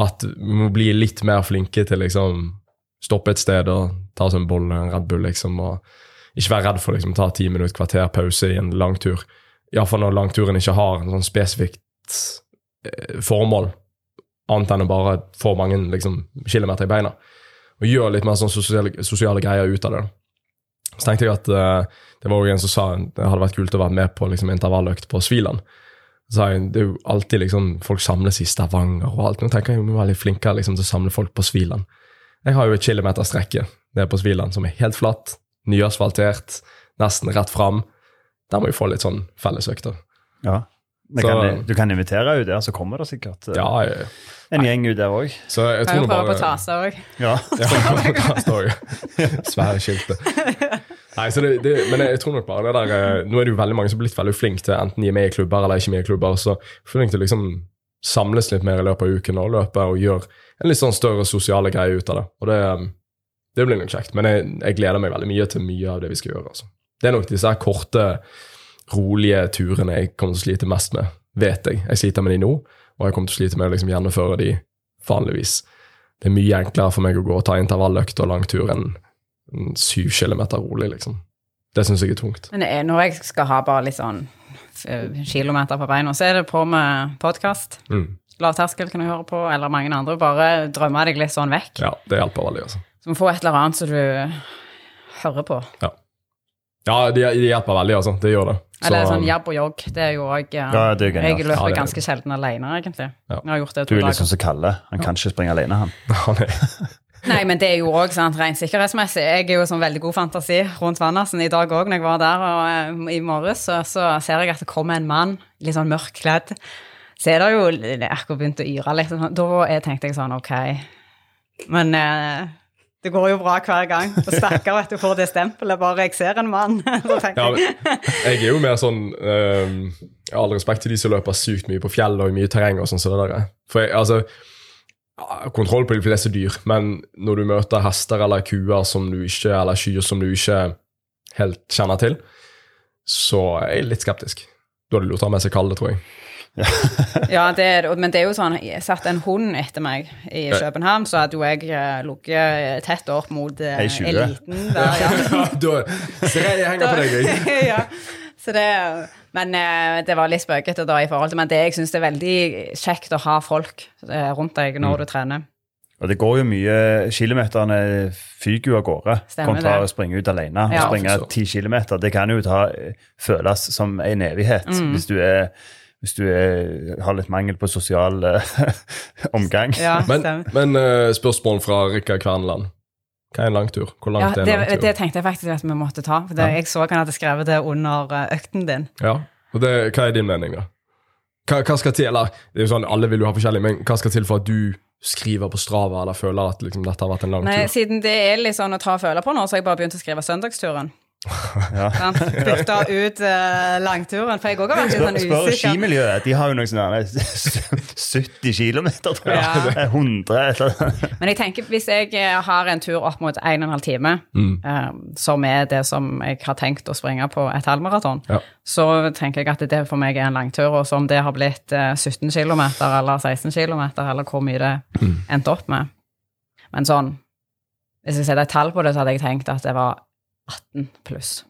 At vi må bli litt mer flinke til liksom stoppe et sted og ta seg en bolle, en Red Bull, liksom, og ikke være redd for å liksom, ta ti minutter, kvarter pause i en langtur. Iallfall når langturen ikke har en sånn spesifikt eh, formål, annet enn å bare få mange liksom, kilometer i beina. Og gjøre litt mer sånn sosiale, sosiale greier ut av det. Så tenkte jeg at eh, det var jo en som sa det hadde vært kult å være med på liksom, intervalløkt på Sviland. Så jeg, det er jo alltid liksom, folk samles i Stavanger og alt. Nå tenker jeg er veldig flinkere liksom, til å samle folk på Sviland. Jeg har jo et kilometerstrekke nede på Sviland som er helt flatt, nyasfaltert, nesten rett fram. Der må vi få litt sånn fellesøkter. Ja. Men Så- kan, du kan invitere ut der, så kommer det sikkert eh, Ja, jeg, en gjeng ut der òg. Kan tror jo prøve på Tasa òg. Ja. Ja, svære skiltet. Nei, så det, det, men jeg tror nok bare det der eh, Nå er det jo veldig mange som har blitt veldig flinke til enten gi med i klubber eller ikke med i klubber. Så flink til å liksom samles litt mer i løpet av uken og løpe og gjøre en litt sånn større sosiale greie ut av det. Og det, eh, det blir nok kjekt. Men jeg, jeg gleder meg veldig mye til mye av det vi skal gjøre. Altså. Det er nok disse her korte, rolige turene jeg kommer til å slite mest med, vet jeg. Jeg sliter med de nå, og jeg kommer til å slite med å liksom gjennomføre de vanligvis. Det er mye enklere for meg å gå og ta intervalløkt og langtur enn syv kilometer rolig, liksom. Det syns jeg er tungt. Men er når jeg skal ha bare litt sånn eh, kilometer på beina, så er det på med podkast. Mm. Lavterskel kan du høre på, eller mange andre. Bare drømme deg litt sånn vekk. Ja, det hjelper veldig, altså. Så må få et eller annet som du hører på. Ja, det de hjelper veldig, altså. Det gjør det. Så- Eller sånn jabb og jogg. Det er jo òg Ja. Jeg løper Ja, er- ganske sjelden alene, egentlig. Ja. Jeg har gjort det Du to er litt er sånn som Kalle. Han kan ikke springe alene, han. Nei, men det er jo òg rent sikkerhetsmessig. Jeg er jo sånn veldig god fantasi rundt Vannersen i dag òg, når jeg var der og, eh, i morges, så, så ser jeg at det kommer en mann, litt sånn mørk kledd. Så er det jo akkurat begynt å yre litt. sånn. Da tenkte jeg sånn, ok. Men eh, det går jo bra hver gang. Og stakkar, at du, får det stempelet bare jeg ser en mann. Så tenker ja, jeg, Jeg er jo mer sånn um, Jeg har all respekt til de som løper sykt mye på fjell og i mye terreng og sånn som det der. er. For jeg, altså Kontroll på de fleste dyr, men når du møter hester eller kuer som du ikke, eller kyr som du ikke helt kjenner til, så er jeg litt skeptisk. Da hadde du lurt å ha med seg kalde, tror jeg. Ja, det er, men det er jo sånn, jeg satt en hund etter meg i København, så hadde jo jeg eh, ligget tett opp mot eh, eliten der, ja. da, ser jeg, henger på deg, jeg. ja. Så det, men eh, det var litt spøkete da i forhold til Men det, jeg syns det er veldig kjekt å ha folk eh, rundt deg Mm. når du trener. Og det går jo mye Kilometerne fyker jo av gårde Stemmer kontra det. å springe ut alene. Ja, å springe ti kilometer, det kan jo ta, føles som en evighet Mm. hvis du, er, hvis du er, har litt mangel på sosial eh, omgang. Ja, Men, men eh, spørsmål fra Rikard Kverneland. Hva er en langtur? Hvor Ja, langt er det, en langtur? det tenkte jeg faktisk at vi måtte ta. For det, Ja. Jeg så han hadde skrevet det under eh, økten din. Ja, og det, Hva er din mening, da? Hva, hva skal til, eller det er jo sånn, Alle vil jo ha forskjellig, men hva skal til for at du skriver på Strava eller føler at liksom, dette har vært en lang Nei, tur? Siden det er litt sånn å ta og føle på nå, så har jeg bare begynt å skrive søndagsturen. Ja. Bytta ut uh, langturen, for jeg òg har vært litt sånn sånn spør usikker. skimiljøet. De har jo noe sånn 70 km, tror jeg. Ja. 100 eller Men jeg tenker hvis jeg eh, har en tur opp mot 1 12 time, Mm. eh, som er det som jeg har tenkt å springe på et halvmaraton, Ja. så tenker jeg at det for meg er en langtur. Og så om det har blitt uh, 17 km eller 16 km, eller hvor mye det Mm. endte opp med. Men sånn Hvis jeg setter et tall på det, så hadde jeg tenkt at det var 18 pluss.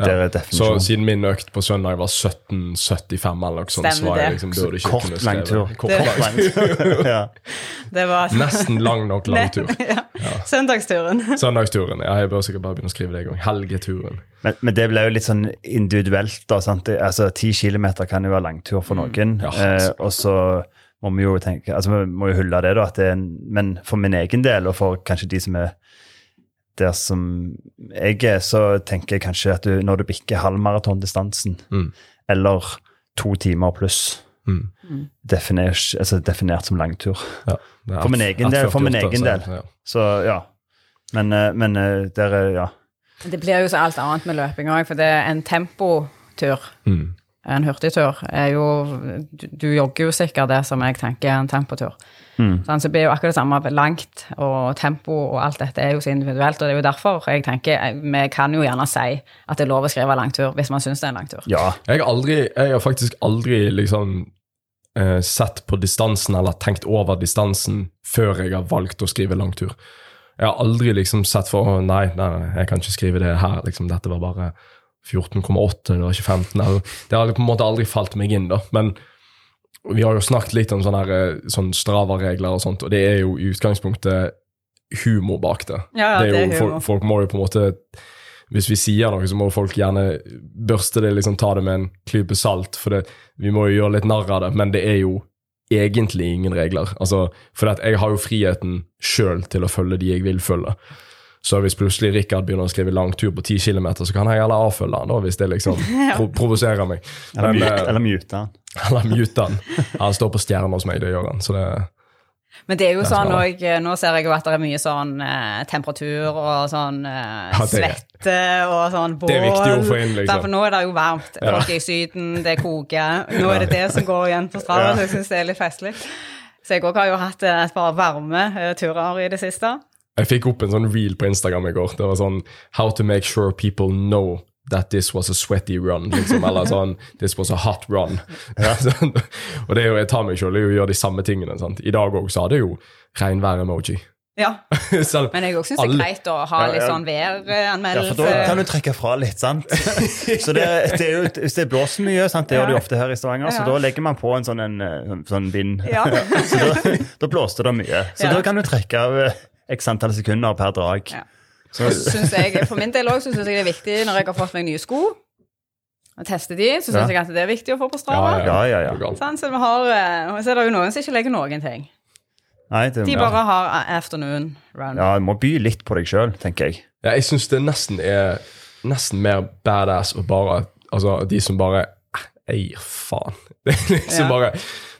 Ja. Så siden min økt på søndag var 17,75 eller noe sånt, så var jeg det. liksom, burde ikke Kort kunne langtur. Kort Det- langtur. ja. Det var Nesten lang nok langtur. ja. Søndagsturen. Søndagsturen. Ja, jeg bør sikkert bare begynne å skrive det i gang. Helgeturen. Men, men det ble jo litt sånn individuelt. da, sant? Altså, 10 km kan jo være langtur for noen. Ja, eh, og så må vi jo tenke, altså vi må jo hylle det, da. at det er en, Men for min egen del, og for kanskje de som er der som jeg er, så tenker jeg kanskje at du, når du bikker halvmaratondistansen, Mm. eller to timer pluss, Mm. definert, altså definert som langtur. Ja, For min egen del, for min egen del. Ja. Så ja. Men, eh, men eh, der er Ja. Det blir jo så alt annet med løping òg, for det er en tempotur. Mm. En hurtigtur er jo Du, du jogger jo sikkert det som jeg tenker er en tempotur. Mm. Sånn, så det blir jo akkurat det samme. Langt og tempo og alt dette er jo så individuelt. Og det er jo derfor jeg tenker eh, Vi kan jo gjerne si at det er lov å skrive langtur hvis man syns det er en langtur. ja. Jeg har, aldri, jeg har faktisk aldri liksom eh, sett på distansen eller tenkt over distansen før jeg har valgt å skrive langtur. Jeg har aldri liksom sett for «Å, nei, nei, nei, jeg kan ikke skrive det her. liksom Dette var bare 14,8, det var ikke 15. Eller, det har på en måte aldri falt meg inn, da. Men vi har jo snakket litt om sånne, her, eh, sånn Strava-regler og sånt, og det er jo i utgangspunktet humor bak det. Ja, ja, det er jo, det er folk, folk må jo på en måte Hvis vi sier noe, så må folk gjerne børste det, liksom ta det med en klype salt, for det, vi må jo gjøre litt narr av det, men det er jo egentlig ingen regler. Altså, for jeg har jo friheten sjøl til å følge de jeg vil følge. Så hvis plutselig Rikard begynner å skrive langtur på 10 km, så kan jeg heller avfølge han, da, hvis det liksom pro provoserer meg. Eller, Men, eh, eller mute han. eller mute han. Han står på stjerna hos meg, det gjør han. Så det Men det er jo Det sånn òg Nå ser jeg jo at det er mye sånn eh, temperatur og sånn eh, Ja, svette og sånn bål. Det er viktig å få inn, liksom. Derfor nå er det jo varmt. Folk er i Syden, det koker. Nå er det det som går igjen på Strava, så jeg syns det er litt festlig. Så jeg òg har jo hatt eh, et par varme eh, turer i det siste. Jeg fikk opp en sånn reel på Instagram i går. Det var sånn How to make sure people know that this was a sweaty run. Liksom, eller sånn This was a hot run. Sånn, og det er jo, jeg tar meg selv i å gjøre de samme tingene. Sant? I dag òg så hadde jeg jo regnvær-emoji. Ja, Selv Men jeg syns det er greit å ha litt sånn væranmeldelse. Ja, for da kan du trekke fra litt, sant? Så det, det er jo, Hvis det blåser mye, sant? det gjør det jo ofte her i Stavanger, så da legger man på en sånn, en, eh, sånn, vind. Ja. Så da, da blåste det mye. Så Ja. da kan du trekke av eh, x antall sekunder per drag. Ja. Så, jeg, For min del òg syns jeg det er viktig når jeg har fått meg nye sko, og tester de, så syns Ja. jeg at det er viktig å få på Strava. ja, ja, ja. Er. Sånn, så, vi har, eh, så er det jo noen som ikke legger noen ting. Nei, det, De ja. bare har afternoon round. ja, du må by litt på deg sjøl, tenker jeg. Ja, jeg syns det nesten er nesten mer badass å bare Altså, de som bare eh, Jeg gir faen. Det er liksom Ja. bare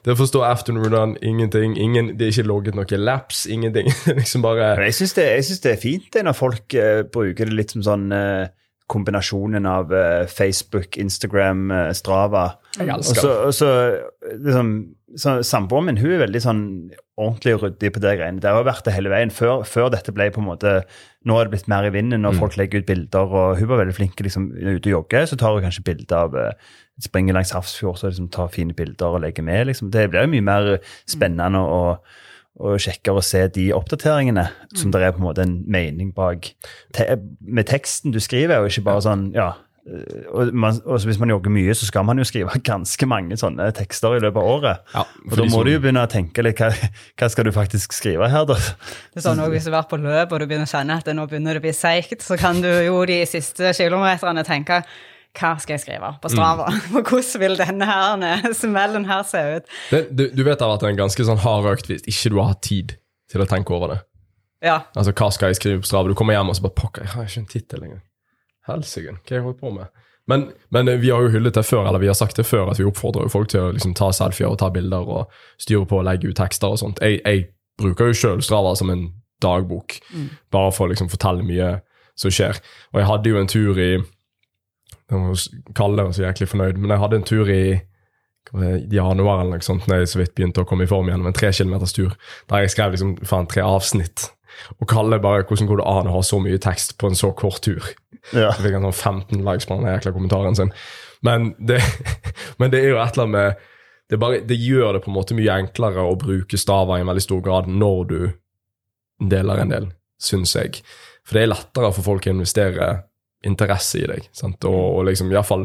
Det forstår afternoon run, ingenting. Ingen, det er ikke logget noe laps, ingenting. Liksom bare jeg syns det, det er fint det når folk uh, bruker det litt som sånn uh, kombinasjonen av uh, Facebook, Instagram, Strava. Jeg elsker det. og så, liksom, Samboeren min hun er veldig sånn ordentlig og ryddig på det greiene. Det har vært det hele veien. Før, før dette ble på en måte Nå er det blitt mer i vinden og folk legger ut bilder. og Hun var veldig flink liksom, ute og jogger, så tar hun kanskje bilder av eh, springer langs Hafrsfjord så liksom tar fine bilder og legger med. liksom. Det blir jo mye mer spennende å og sjekke og se de oppdateringene som det er på en måte en mening bak. Te med teksten du skriver, og ikke bare sånn ja, og, man, og hvis man jogger mye, så skal man jo skrive ganske mange sånne tekster i løpet av året. Ja, Og da må som- du jo begynne å tenke litt hva, hva skal du faktisk skrive her, da? Det er sånn også, Hvis du har vært på løp og du begynner å kjenne at det nå begynner det å bli seigt, så kan du jo de siste kilometerne tenke hva skal jeg skrive på Strava? Og hvordan vil denne her, smellen her se ut? det, du, du vet det er en ganske sånn hard økt hvis ikke du har hatt tid til å tenke over det. Ja. Altså, hva skal jeg skrive på Strava? Du kommer hjem og så bare Pokker, jeg har ikke en tittel engang. Helsike, hva jeg holdt på med? Men, men eh, vi har jo hyllet det før, eller vi har sagt det før, at vi oppfordrer jo folk til å liksom, ta selfier og ta bilder og styre på og legge ut tekster og sånt. Jeg, jeg bruker jo sjøl Strava som en dagbok, bare for å liksom, fortelle mye som skjer. Og jeg hadde jo en tur i Kalle var så jæklig fornøyd, men jeg hadde en tur i januar eller noe sånt, når jeg så vidt begynte å komme i form igjen, med en tre kilometers tur, der jeg skrev liksom faen tre avsnitt. Og Kalle bare 'Hvordan går det an å ha så mye tekst på en så kort tur?' Ja. Så fikk han sånn 15 likes på den jækla kommentaren sin. Men det, men det er jo et eller annet med det, bare, det gjør det på en måte mye enklere å bruke staver i en veldig stor grad når du deler en del, syns jeg. For det er lettere for folk å investere interesse i deg. Sant? Og, og liksom, fall,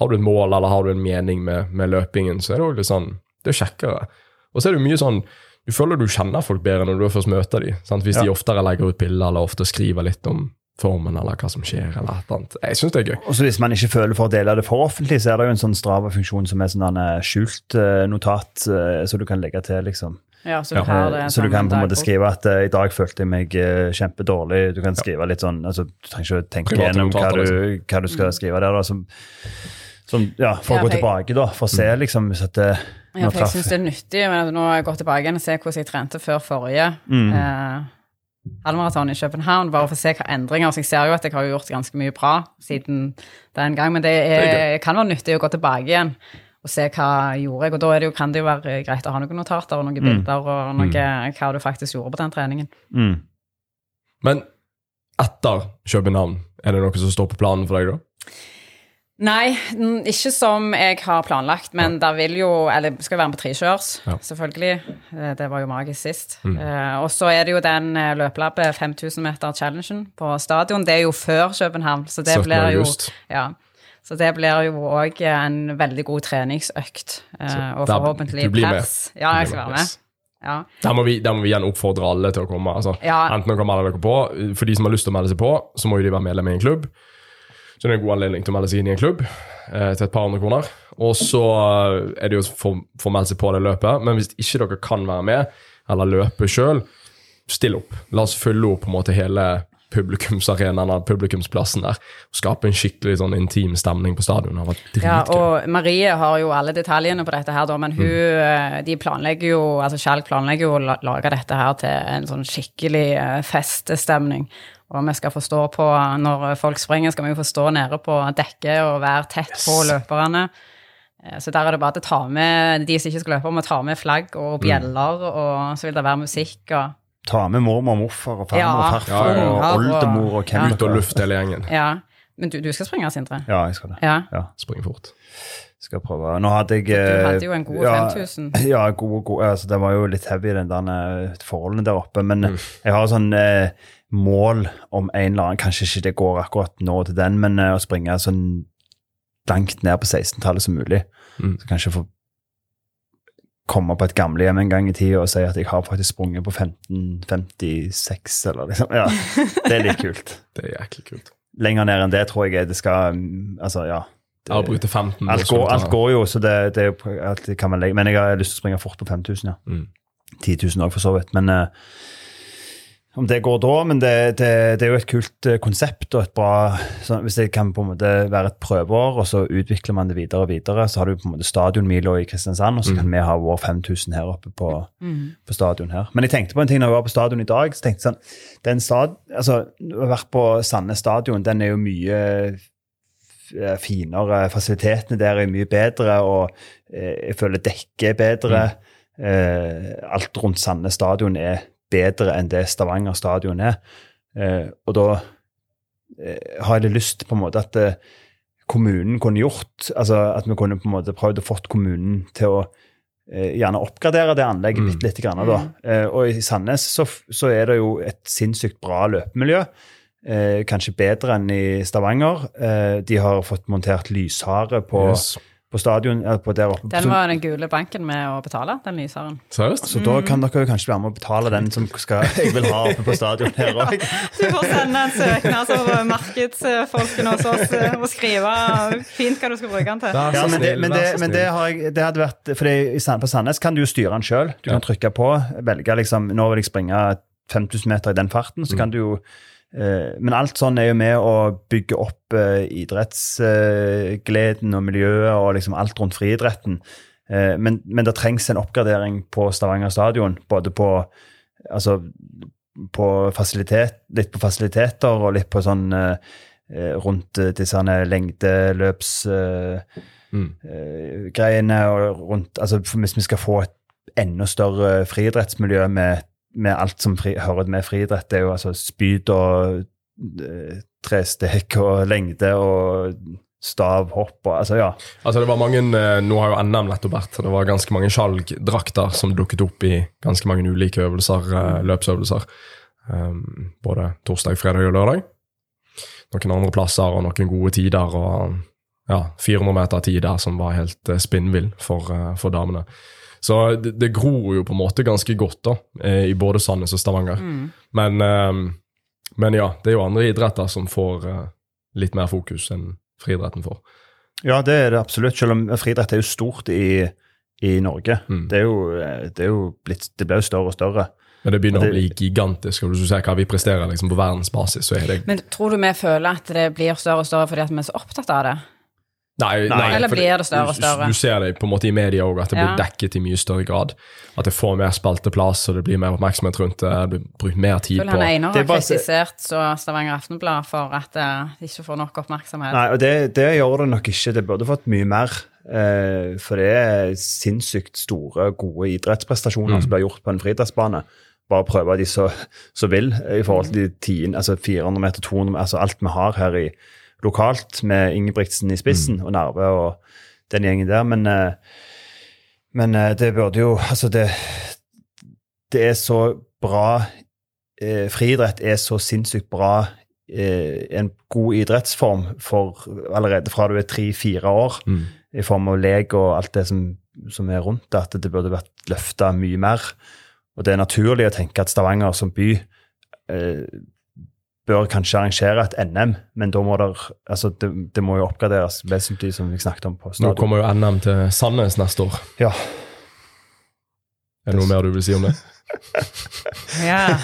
har du et mål eller har du en mening med, med løpingen, så er det også litt sånn, det er kjekkere. Og så er det jo mye sånn Du føler du kjenner folk bedre når du først møter dem. Sant? Hvis Ja. de oftere legger ut bilder eller ofte skriver litt om formen eller hva som skjer. eller et annet. Jeg synes det er gøy. Og så Hvis man ikke føler for å dele det for offentlig, så er det jo en sånn Strava-funksjon som er sånn eh, skjult eh, notat, som så du kan legge til, liksom. Ja, så du det Så du kan på en måte skrive at uh, i dag følte jeg meg uh, kjempedårlig. Du kan skrive litt sånn altså Du trenger ikke å tenke Private gjennom hva du, hva du skal skrive der. da, som, som, ja, For Ja, å gå tilbake, da. For å se liksom hvis at det Ja, for jeg syns det er nyttig. Men nå har jeg gått tilbake igjen og se hvordan jeg trente før forrige Mm. eh, halvmaraton i København, bare for å se hva endringer Så jeg ser jo at jeg har gjort ganske mye bra siden den gang, men det, er, Det er kan være nyttig å gå tilbake igjen og se hva jeg gjorde jeg. Og da er det jo, kan det jo være greit å ha noen notater og noen bilder og noe, hva du faktisk gjorde på den treningen. mm. Men etter København, er det noe som står på planen for deg da? Nei, mm, ikke som jeg har planlagt, men det vil jo Eller skal være med på trikjørs, Ja. selvfølgelig. Eh, Det var jo magisk sist. Eh, og så er det jo den eh, løpelabbet 5000 meter challengen på stadion. Det er jo før København, så det blir jo ja. Så det blir jo òg en veldig god treningsøkt, og forhåpentlig pers. Ja, jeg skal være med. Ja. Der må, vi, der må vi igjen oppfordre alle til å komme. Altså, Ja. Enten dere melder dere på. For de som har lyst til å melde seg på, så må jo de være medlem i en klubb. Så det er en god anledning til å melde seg inn i en klubb eh, til et par hundre kroner. Og så eh, er det jo for, for å melde seg på det løpet. Men hvis ikke dere kan være med, eller løpe sjøl, still opp. La oss fylle opp på en måte hele publikumsarenaen og publikumsplassen der. Og skape en skikkelig sånn intim stemning på stadion. Det har vært Ja, og Marie har jo alle detaljene på dette her, da, men hun mm. de planlegger jo, altså Kjell planlegger jo å lage dette her til en sånn skikkelig festestemning. feststemning. Og vi skal forstå på, når folk springer, skal vi jo forstå nede på dekket og være tett på løperne. Eh, Så der er det bare til å ta med de som ikke skal løpe, må ta med flagg og bjeller, og så vil det være musikk og Ta med mormor og morfar og farmor Ja, og farfar ja, ja. og oldemor og hvem Ja. Ut og luft hele gjengen. Ja. Men du, du skal springe, Sindre? Ja, jeg skal det. Ja. Ja, Spring fort. Skal prøve. Nå hadde jeg Du eh, hadde jo en god ja, 5000. Ja, god, god, altså, det var jo litt heavy, den der eh, forholdene der oppe. Men Mm. jeg har sånn eh, mål om en eller annen Kanskje ikke det går akkurat nå til den, men eh, å springe sånn langt ned på 16-tallet som mulig. Mm. Så kanskje få komme på et gamlehjem en gang i tida og si at jeg har faktisk sprunget på 1556, eller liksom. Ja, det er litt kult. Det er jæklig kult. Lenger ned enn det tror jeg det skal mm, Altså, ja. Det- Avbryte 15. Alt går, alt går jo, så det, det er alt kan man legge. Men jeg har lyst til å springe fort på 5000, ja. Mm. 10 000 òg, for så vidt. Men uh, om det går da Men det, det, det er jo et kult eh, konsept og et bra sånn, Hvis det kan på en måte være et prøveår, og så utvikler man det videre og videre, så har du på en måte stadionmila i Kristiansand, og så kan vi ha vår 5000 her oppe på, på stadion her. Men jeg tenkte på en ting når jeg var på stadion i dag. så tenkte jeg sånn, den stad, altså, Å være vært på Sandnes stadion. Den er jo mye finere. Fasilitetene der er mye bedre, og eh, jeg føler dekket er bedre. Mm. alt rundt Sandnes stadion er bedre enn det Stavanger stadion er. Eh, og da eh, har jeg lyst på en måte at eh, kommunen kunne gjort altså At vi kunne på en måte prøvd å fått kommunen til å eh, gjerne oppgradere det anlegget Mm. bitte lite grann. Da. Eh, og i Sandnes så, så er det jo et sinnssykt bra løpemiljø. Eh, kanskje bedre enn i Stavanger. Eh, de har fått montert lyshare på, Yes. på stadion. eh, På der oppe. Den var den gule banken med å betale, den lysharen. Seriøst? så da kan dere jo kanskje være med å betale den som skal, jeg vil ha oppe på stadion her òg. Du får sende en søknad til markedsfolkene hos oss eh, og skrive fint hva du skal bruke den til. Ja, men det, men det, men det, har jeg, det hadde vært for På Sandnes kan du jo styre den sjøl. Du kan trykke på, velge liksom Nå vil jeg springe 5000 meter i den farten. Mm. så kan du jo eh, Men alt sånn er jo med å bygge opp eh, idrettsgleden og miljøet og liksom alt rundt friidretten. Eh, men, men det trengs en oppgradering på Stavanger stadion. Både på, altså, på fasilitet, litt på fasiliteter og litt på sånn eh, eh, rundt eh, disse lengdeløpsgreiene. og rundt, altså Hvis vi skal få et enda større friidrettsmiljø med, med alt som fri, hører med friidrett, det er jo altså spyd og eh, trestek og lengde og stavhopp og altså, ja. Altså det var mange, eh, Nå har jo NM nettopp vært. Det var ganske mange skjalgdrakter som dukket opp i ganske mange ulike øvelser, eh, løpsøvelser. Um, både torsdag, fredag og lørdag. Noen andre plasser og noen gode tider. og ja, 400 meter tid der som var helt spinnvill for, for damene. Så det, det, gror jo på en måte ganske godt da, i både Sandnes og Stavanger. Mm. Men, um, men, ja, det er jo andre idretter som får uh, litt mer fokus enn friidretten får. Ja, det er det absolutt. Selv om friidrett er jo stort i, i Norge. Mm. Det, er jo, det, er jo blitt, det blir jo større og større. Men det begynner det, å bli gigantisk. og Hvis du ser hva vi presterer liksom, på verdensbasis, så er det Men tror du vi føler at det blir større og større fordi at vi er så opptatt av det? Nei, nei, Eller blir det større og større? Du, du ser det på en måte i media òg, at det ja. blir dekket i mye større grad. At det får mer spalteplass, og det blir mer oppmerksomhet rundt det. Det blir brukt mer tid på Han Einar har kritisert så Stavanger Aftenblad for at det ikke får nok oppmerksomhet. Nei, og det, det, gjør det nok ikke. Det burde fått mye mer. Uh, for det er sinnssykt store, gode idrettsprestasjoner mm. som blir gjort på en friidrettsbane bare prøve de så, så vil i forhold til de 10, altså 400 meter, 200 altså alt vi har her i, lokalt med Ingebrigtsen i spissen mm. og Narve og den gjengen der. Men, eh, men eh, det burde jo Altså, det, det er så bra eh, Friidrett er så sinnssykt bra en god idrettsform for allerede fra du er tre-fire år, mm. i form av lek og alt det som, som er rundt det, at det burde vært løfta mye mer. Og det er naturlig å tenke at Stavanger som by eh, bør kanskje arrangere et NM, men da må der, altså det, det, må jo oppgraderes vesentlig, som vi snakket om på stadion. Nå kommer jo NM til Sandnes neste år. Ja. Er det noe mer du vil si om det? ja.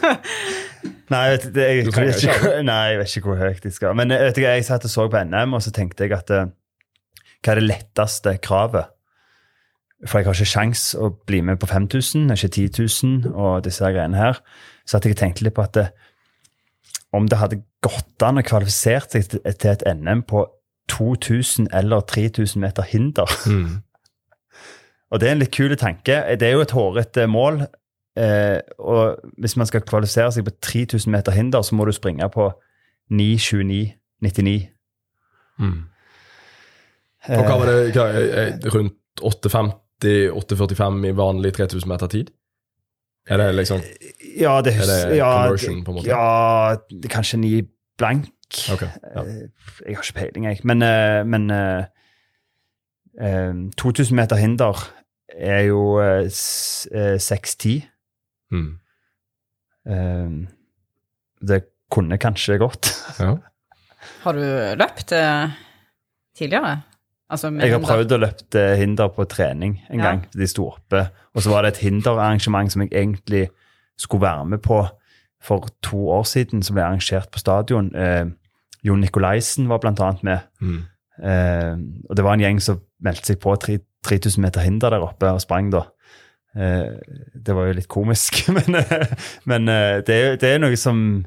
nei, det, jeg, jeg, vet ikke, nei, jeg vet ikke hvor høyt de skal. Men vet du, jeg satt og så på NM, og så tenkte jeg at eh, hva er det letteste kravet? For jeg har ikke sjans å bli med på 5000, ikke 10 000 og disse greiene her. Så at jeg tenkte litt på at det, om det hadde gått an å kvalifisere seg til et NM på 2000 eller 3000 meter hinder. Mm. og det er en litt kul tanke. Det er jo et hårete mål. Eh, og hvis man skal kvalifisere seg på 3000 meter hinder, så må du springe på 9.29,99. Mm. Og hva var det hva, rundt 8.50 8.45 i vanlig 3000 meter tid? Er det liksom Ja, det, er det ja, conversion, på en måte? Ja, kanskje ni blank. Okay, ja. Eh, jeg har ikke peiling, jeg. Men, eh, men uh, uh, 2000 meter hinder er jo uh, 6-10. Mm. det kunne kanskje gått. ja. Har du løpt tidligere? Altså jeg har prøvd å løpe hinder på trening en ja. gang. De sto oppe. Og så var det et hinderarrangement som jeg egentlig skulle være med på for to år siden, som ble arrangert på stadion. Eh, Jon Nikolaisen var blant annet med. Mm. Eh, og det var en gjeng som meldte seg på 3000 meter hinder der oppe og sprang da. Eh, det var jo litt komisk, men, men eh, det, er, det, er, noe som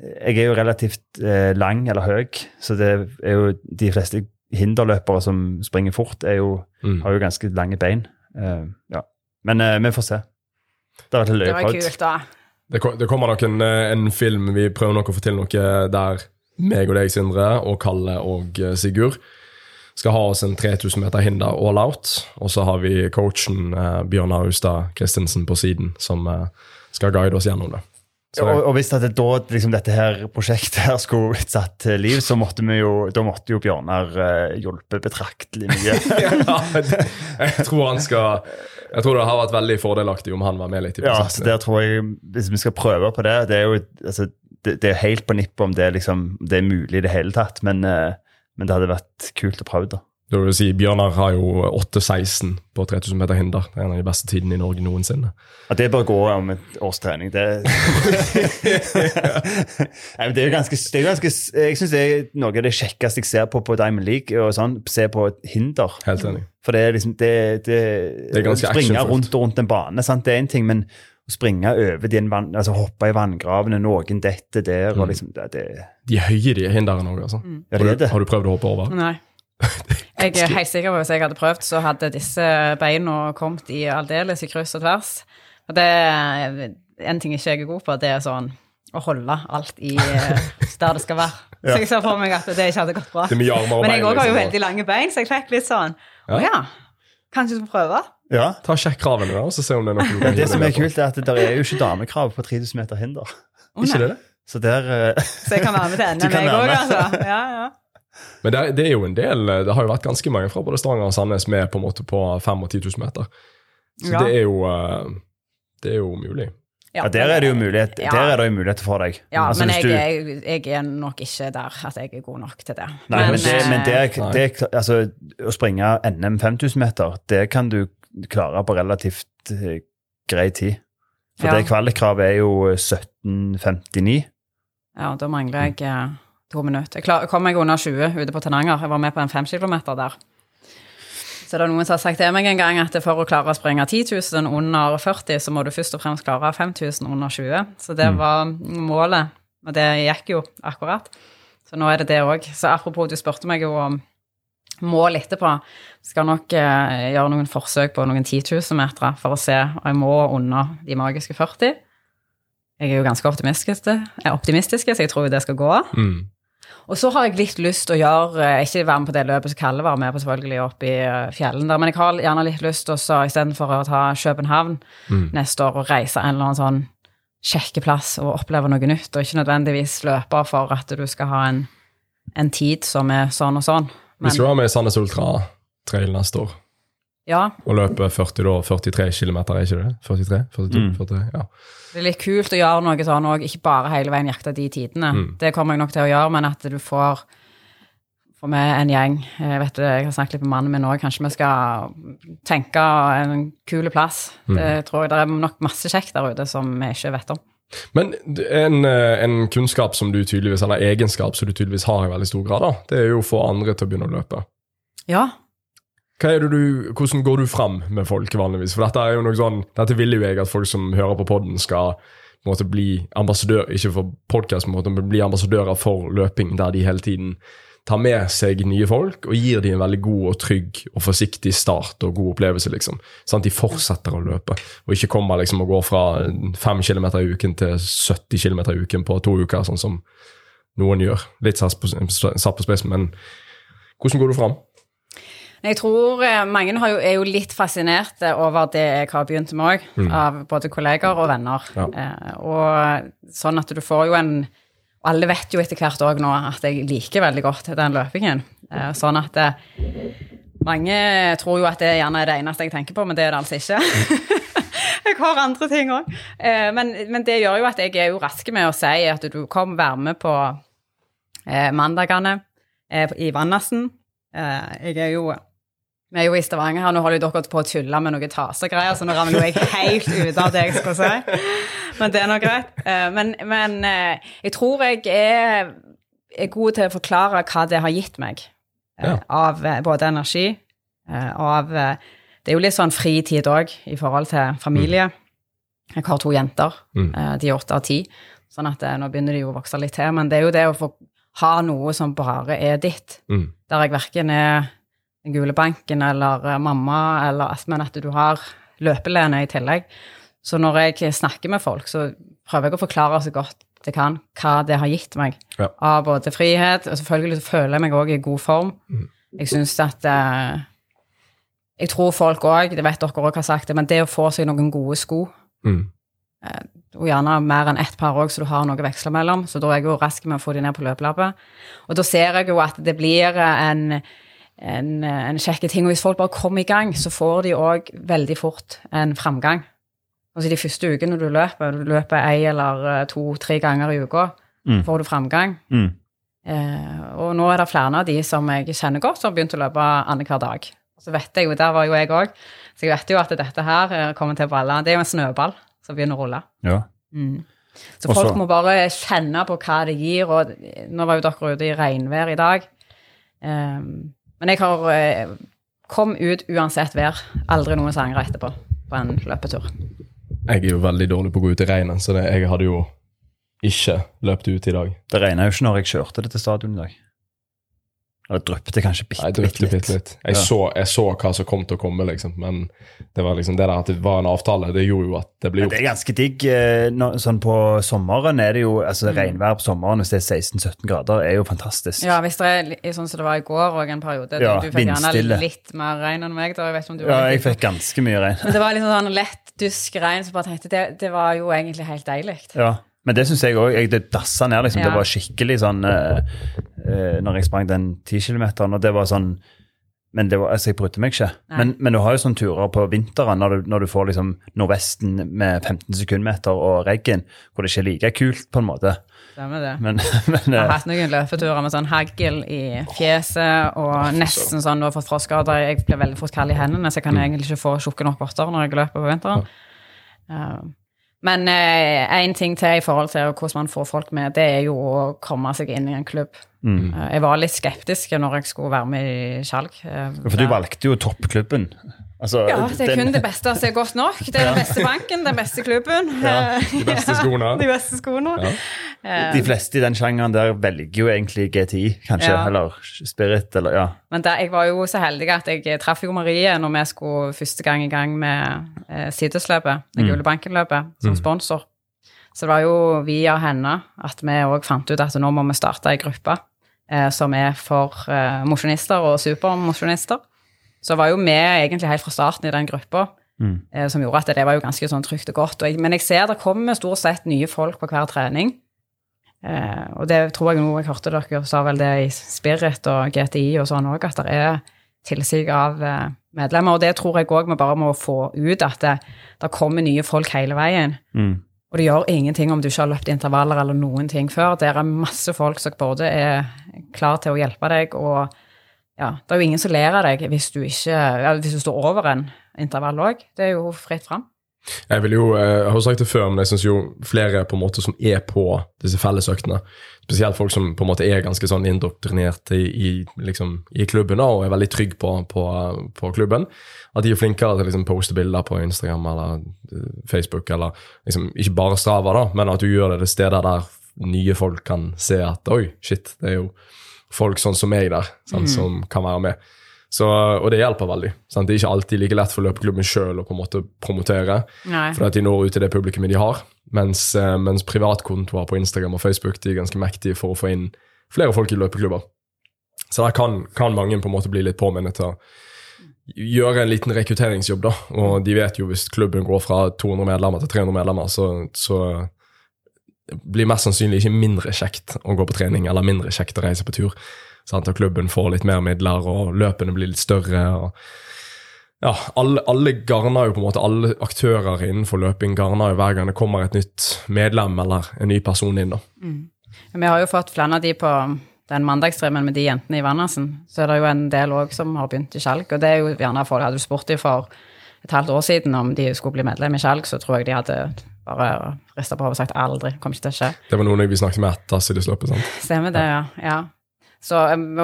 Jeg er jo relativt eh, lang eller høy, så det er jo de fleste hinderløpere som springer fort, jo, mm. har jo ganske lange bein. Uh, ja. Men uh, vi får se. Det prøvd. Det var kult, da. Det, det kommer nok en, eh, en, film, vi prøver nok å få til noe der meg og deg, Sindre, og Kalle og Sigurd skal ha oss en 3000 meter hinder all out. Og så har vi coachen uh, Bjørn Austad Christensen på siden, som uh, skal guide oss gjennom det. Og, og, hvis det da liksom, dette her prosjektet her skulle blitt satt til liv, så måtte vi jo, da måtte jo Bjørnar uh, hjulpet betraktelig mye. ja, jeg tror han skal Jeg tror det har vært veldig fordelaktig om han var med litt i prosessen. Ja, så der tror jeg, Hvis vi skal prøve på det Det er jo altså, det, det er helt på nippet om det, liksom, det er mulig i det hele tatt, men, uh, men det hadde vært kult å prøve. da. Det vil si, Bjørnar har jo 8,16 på 3000 meter hinder. Det er en av de beste tidene i Norge noensinne. Ja, Det bør gå om et års trening. Det, Nei, det er jo ganske, det er ganske Jeg syns det er noe av det kjekkeste jeg ser på på Diamond League. og sånn, Se på et hinder. Helt enig. For det er liksom det, det, det er ganske Springe rundt og rundt en bane, sant? det er én ting, men å springe over de vann, altså hoppe i vanngravene, noen detter der, og liksom det, det, De er høye, de hindrene òg, altså. Mm. Har du, har du prøvd å hoppe over? Nei. Jeg er helt sikker på at hvis jeg hadde prøvd, så hadde disse beina kommet i aldeles i kryss og tvers. Og det er en ting ikke jeg er god på, det er sånn å holde alt i eh, der det skal være. Så jeg ser for meg at det ikke hadde gått bra. Men jeg bein, òg har jo liksom, veldig lange bein, så jeg fikk litt sånn Ja. Å ja, kanskje du får prøve? Ja. Ta Sjekk kravene, der, og så se om det er noe du kan Det som er kult, er at det er jo ikke damekrav på 3000 meter hinder. Oh, Ikke det det? Så der eh, Så jeg kan være med til NM, jeg òg, altså. Ja, ja. Men det det er jo en del Det har jo vært ganske mange fra både Stavanger og Sandnes med på en måte på 5 og 10 000 meter. Så Ja. det er jo eh, Det er jo mulig. Ja, der er det jo mulighet, Ja. der er det jo muligheter for deg. Ja, Altså, men hvis jeg, du- jeg, jeg er nok ikke der at jeg er god nok til det. Nei, men, det, men det, eh, det, altså, å springe NM 5000 meter, det kan du klare på relativt eh, grei tid. For Ja. det kvalikkravet er jo 1759. Ja, da mangler jeg eh, to minutter. Jeg klar, kom meg under 20 ute på Tananger. Jeg var med på en fem kilometer der. Så det er noen som har sagt til meg en gang at for å klare å springe 10 000 under 40, så må du først og fremst klare 5000 under 20. Så det var målet, og det gikk jo akkurat. Så nå er det det òg. Så apropos, du spurte meg jo om mål etterpå. Skal nok eh, gjøre noen forsøk på noen 10 000 meter for å se om jeg må under de magiske 40. Jeg er jo ganske optimistisk, er optimistisk, så jeg tror det skal gå. Mm. Og så har jeg litt lyst til å gjøre eh, Ikke være med på det løpet som Kalle var med på, selvfølgelig, oppe i eh, fjellene der, men jeg har gjerne litt lyst til å istedenfor å ta København Mm. neste år og reise en eller annen sånn kjekke plass og oppleve noe nytt, og ikke nødvendigvis løpe for at du skal ha en, en tid som er sånn og sånn. Vi skal ha med Sandnes Ultra Trail neste år ja, og løpe 40 da, 43 km, er ikke det? 43? 42? Mm. 43? Ja. det er litt kult å gjøre noe sånn òg, ikke bare hele veien jakte de tidene. Mm. Det kommer jeg nok til å gjøre, men at du får for med en gjeng. Jeg vet det, jeg har snakket litt med mannen min òg. Kanskje vi skal tenke en kul plass. Mm. Det tror jeg Det er nok masse kjekt der ute som vi ikke vet om. Men en, eh, en kunnskap som du tydeligvis, eller egenskap som du tydeligvis har i veldig stor grad, da, det er jo å få andre til å begynne å løpe. Ja. Du, hvordan går du fram med folk vanligvis? For dette er jo noe sånn, dette vil jo jeg at folk som hører på podden skal på bli ambassadør, ikke for podcast, men bli ambassadører for løping, der de hele tiden tar med seg nye folk og gir dem en veldig god og trygg og forsiktig start og god opplevelse. liksom. Sånn at de fortsetter å løpe, og ikke kommer liksom og går fra 5 km i uken til 70 km i uken på to uker, sånn som noen gjør. Litt satt på, satt på spissen, men hvordan går du fram? Jeg tror eh, mange har jo, er jo litt fascinerte over det jeg har begynt med òg, av både kolleger og venner. Ja. Eh, og sånn at du får jo en Og alle vet jo etter hvert òg nå at jeg liker veldig godt den løpingen. Eh, sånn at det, mange tror jo at det gjerne er det eneste jeg tenker på, men det er det altså ikke. jeg har andre ting òg. Eh, men, men det gjør jo at jeg er jo rask med å si at du kom være med på eh, mandagene eh, i Vannassen. Eh, jeg er jo vi er jo i Stavanger her, nå holder jo dere på å tulle med noen tasegreier, så nå ramler jeg helt ut av det jeg skulle si. Men det er nå greit. Eh, Men, men eh, jeg tror jeg er, er god til å forklare hva det har gitt meg. eh, Ja. Av både energi, og av Det er jo litt sånn fritid òg i forhold til familie. Jeg har to jenter. Mm. De er åtte og ti. Sånn at nå begynner de jo å vokse litt til. Men det er jo det å få ha noe som bare er ditt Mm. der jeg verken er den gule banken eller eh, mamma, eller, men at du har løpelene i tillegg. Så når jeg snakker med folk, så prøver jeg å forklare så godt jeg kan hva det har gitt meg. Ja. Av både frihet, og selvfølgelig så føler jeg meg òg i god form. Mm. Jeg syns at eh, Jeg tror folk òg, det vet dere òg har sagt det, men det å få seg noen gode sko Mm. og gjerne mer enn ett par òg, så du har noe å veksle mellom. Så da er jeg jo rask med å få de ned på løpelappet. Og da ser jeg jo at det blir en, en, en kjekke ting. Og hvis folk bare kommer i gang, så får de òg veldig fort en framgang. Altså de første ukene du løper, du løper ei eller eh, to-tre ganger i uka, Mm. får du framgang. Mm. Eh, og nå er det flere av de som jeg kjenner godt, som har begynt å løpe annenhver dag. Så vet jeg jo, der var jo jeg òg, så jeg vet jo at dette her eh, kommer til å balle. Det er jo en snøball som begynner å rulle. Ja. Mm. Så folk må bare kjenne på hva det gir, og nå var jo dere ute i regnvær i dag. Ehm, men jeg har eh, kom ut uansett vær. Aldri noen sanger etterpå på en løpetur. jeg er jo veldig dårlig på å gå ut i regnet, så det, jeg hadde jo ikke løpt ut i dag. Det regna jo ikke når jeg kjørte det til stadion i dag. Eller dryppet kanskje bitte, drøpte bitte litt. bitte litt. Jeg, Ja. så, jeg så hva som kom til å komme, liksom. Men det var liksom det der at det var en avtale, det gjorde jo at det ble Men det er ganske digg. eh, Sånn på sommeren er det jo altså Mm. Regnvær på sommeren hvis det er 16-17 grader, er jo fantastisk. Ja, hvis det er sånn som det var i går og en periode. du- Ja, du fikk gjerne litt mer regn enn meg. da, jeg vet om du Ja, jeg fikk ganske mye regn. Men det var liksom sånn lett dusk regn, så bare tenkte det, det var jo egentlig helt deilig. Ja. Men det syns jeg òg. Det dassa ned. liksom. Ja. Det var skikkelig sånn uh, uh, Når jeg sprang den 10 kilometeren, og det var sånn Men det var, altså, jeg brydde meg ikke. Men, men du har jo sånne turer på vinteren når du, når du får liksom nordvesten med 15 sekundmeter og regn, hvor det ikke er like kult, på en måte. Stemmer det. Men, men Jeg har eh, hatt noen løpeturer med sånn hagl i fjeset og nesten sånn du har fått frostskader. Jeg blir veldig fort kald i hendene, så jeg kan egentlig ikke få tjukke nok votter når jeg løper på vinteren. Uh, men én ting til i forhold til hvordan man får folk med, det er jo å komme seg inn i en klubb. mm. Uh, jeg var litt skeptisk når jeg skulle være med i Skjalg. Uh, For du valgte jo toppklubben. Altså, Ja, det er den- kun det beste som er godt nok. Det er den beste banken, den beste klubben. Ja, De beste skoene. De beste skoene. Ja. Eh, De fleste i den sjangeren der velger jo egentlig GTI, kanskje. Ja. Eller Spirit, eller ja. Men der, jeg var jo så heldig at jeg traff jo Marie når vi skulle første gang i gang med eh, Sidesløpet, det gule bankenløpet, som sponsor. Så det var jo via henne at vi òg fant ut at nå må vi starte ei gruppe eh, som er for eh, mosjonister og supermosjonister. Så var jo vi egentlig helt fra starten i den gruppa, Mm. eh, som gjorde at det var jo ganske sånn trygt og godt. Og jeg, men jeg ser det kommer stort sett nye folk på hver trening. Eh, og det tror jeg nå, jeg hørte dere sa vel det i Spirit og GTI og sånn òg, at det er tilsig av eh, medlemmer. Og det tror jeg òg vi bare må få ut, at det, det kommer nye folk hele veien. Mm. Og det gjør ingenting om du ikke har løpt intervaller eller noen ting før. Det er masse folk som både er klar til å hjelpe deg, og ja, det er jo ingen som ler av deg hvis du ikke hvis du står over en intervall òg. Det er jo fritt fram. Jeg vil jo, eh, jeg har sagt det før, men jeg syns jo flere på en måte som er på disse fellesøktene, spesielt folk som på en måte er ganske sånn indoktrinert i, i, liksom, i klubben og er veldig trygg på, på, på klubben, at de er flinkere til å liksom, poste bilder på Instagram eller eh, Facebook, eller liksom, ikke bare Strava, da, men at du gjør det til steder der nye folk kan se at oi, shit, det er jo folk sånn som meg der, sant, som kan være med. Så, og det hjelper veldig. Sant? Det er ikke alltid like lett for løpeklubben sjøl å på en måte promotere, Nei. for at de når ut til det publikummet de har. Mens, eh, mens privatkontoer på Instagram og Facebook de er ganske mektige for å få inn flere folk i løpeklubber. Så der kan, kan mange på en måte bli litt påminnet til å gjøre en liten rekrutteringsjobb. da, Og de vet jo hvis klubben går fra 200 medlemmer til 300 medlemmer, så, så blir mest sannsynlig ikke mindre kjekt å gå på trening eller mindre kjekt å reise på tur. Sant? Og klubben får litt mer midler, og løpene blir litt større. og ja, alle, alle garner jo på en måte, alle aktører innenfor løping garner jo hver gang det kommer et nytt medlem eller en ny person inn. Men Vi har jo fått flere av de på den mandagstrimmen med de jentene i Vannersen. Så er det jo en del òg som har begynt i skjelk, Og det er jo gjerne folk hadde spurt dem for et halvt år siden om de skulle bli medlem i Skjalg, så tror jeg de hadde bare rista på hodet og sagt aldri. Kommer ikke til å skje. Det var noen vi snakket med etter Sidesløpet. sant? Stemmer det, ja. ja. Så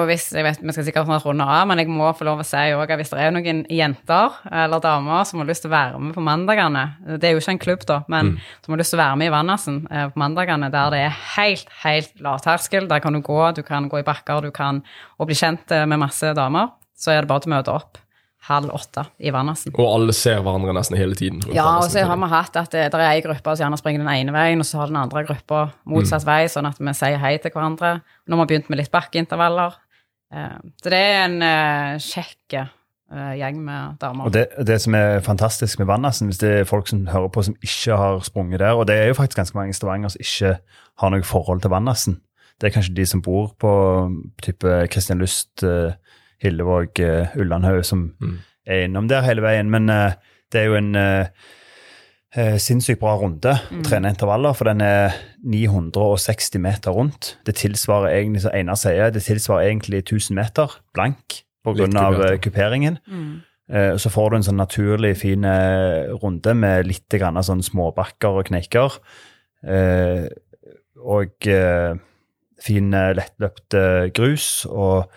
hvis, jeg vet, Vi skal sikkert snart runde av, men jeg må få lov å si også at hvis det er noen jenter eller damer som har lyst til å være med på mandagene Det er jo ikke en klubb, da, men som har lyst til å være med i vannasen eh, på mandagene, der det er helt, helt lavterskel. Der kan du gå, du kan gå i bakker, du kan og bli kjent eh, med masse damer. Så er det bare til å møte opp halv åtte i Vannassen. Og alle ser hverandre nesten hele tiden. Ja, og så har vi hatt at det, der er ei gruppe som gjerne springer den ene veien, og så har den andre gruppa motsatt vei, sånn at vi sier hei til hverandre. Nå har vi begynt med litt bakkeintervaller. Eh, Så det er en eh, kjekk eh, gjeng med damer. Og det, det som er fantastisk med Vannassen, hvis det er folk som hører på som ikke har sprunget der, og det er jo faktisk ganske mange i Stavanger som ikke har noe forhold til Vannassen. Det er kanskje de som bor på type Kristian Lyst, eh, Hillevåg, uh, Ullandhaug, som Mm. er innom der hele veien. Men uh, det er jo en eh, eh, sinnssykt bra runde å trene intervaller, for den er 960 meter rundt. Det tilsvarer egentlig, som Einar sier, det tilsvarer egentlig 1000 meter blank eh, kuperingen. Mm. Så får du en sånn naturlig fin runde med litt grann sånn småbakker og kneiker. Og eh, fin lettløpt grus. Og,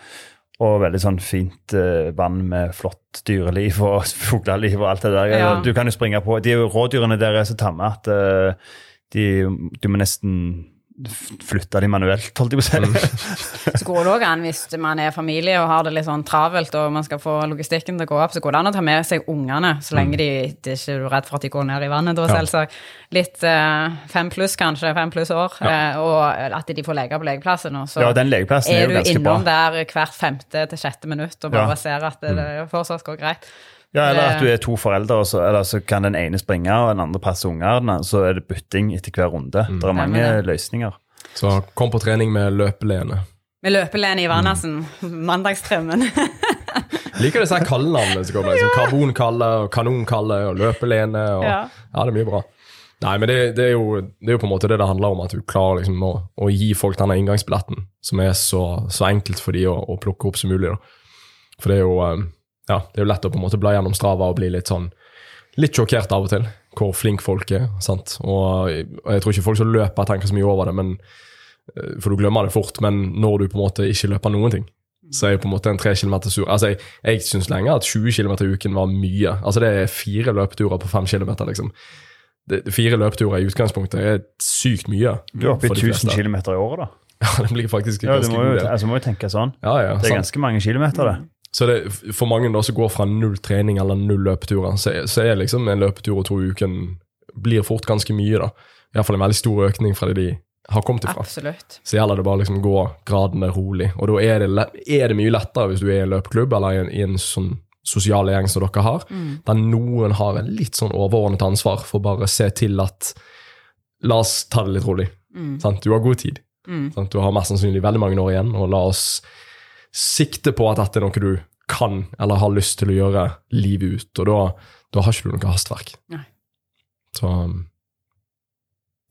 Og veldig sånn fint eh, vann med flott dyreliv og fugleliv og alt det der. Ja. Du kan jo springe på de Rådyrene der er så tamme at eh, de, du må nesten flytte de manuelt, holdt jeg på å si. Så går det òg an hvis man er familie og har det litt sånn travelt og man skal få logistikken til å gå opp, så går det an å ta med seg ungene, så lenge de, de ikke er redd for at de går ned i vannet, da Ja. selvsagt. Litt eh, fem pluss, kanskje, fem pluss år, eh, og at de får leke på lekeplassen. Og så Ja, den lekeplassen er er jo du ganske bra. innom der hvert femte til sjette minutt og bare Ja. ser at det, det fortsatt går greit. Ja, eller at du er to foreldre, og så, eller så kan den ene springe, og den andre passe ungene. Så er det bytting etter hver runde. Det er mange Stemmer løsninger. Så kom på trening med løpelene. Med løpelene i Varnassen. Mm. Mandagstrømmen. Liker disse kallenavnene som kommer. Liksom Karbonkalle og Kanonkalle og Løpelene. Og, ja. Ja. det er mye bra. Nei, men det, det, er jo, det er jo på en måte det det handler om, at du klarer liksom å, å gi folk denne inngangsbilletten, som er så, så enkelt for de å, å plukke opp som mulig. Da. For det er jo eh, ja, det er jo lett å på en måte bla gjennom Strava og bli litt sånn litt sjokkert av og til, hvor flink folk er. sant? Og, og jeg tror ikke folk som løper, tenker så mye over det, men, eh, for du glemmer det fort. Men når du på en måte ikke løper noen ting, så er jo på en måte en tre kilometer sur Altså, jeg, jeg syns lenge at 20 km i uken var mye. Altså, det er fire løpeturer på fem kilometer, liksom. Det, fire løpeturer i utgangspunktet er sykt mye. Du er oppe i for de 1000 km i året, da. Ja, det blir faktisk Ja, du ganske må jo, altså, må jo tenke sånn. Ja, ja, Det er sant. ganske mange kilometer, det. Så det, for mange da som går fra null trening eller null løpeturer, så, så er liksom en løpetur og to uker blir fort ganske mye. da. Iallfall en veldig stor økning fra det de har kommet ifra. Absolutt. Så gjelder det bare liksom å gå gradene rolig. Og da er det, er det mye lettere hvis du er i en løpeklubb eller i en, i en sånn sosial gjeng som dere har, der noen har en litt sånn overordnet ansvar for bare å se til at La oss ta det litt rolig. Sant? Du har god tid. Sant? Du har mest sannsynlig veldig mange år igjen, og la oss sikte på at dette er noe du kan eller har lyst til å gjøre livet ut. Og da, da har ikke du noe hastverk. Nei. Så um,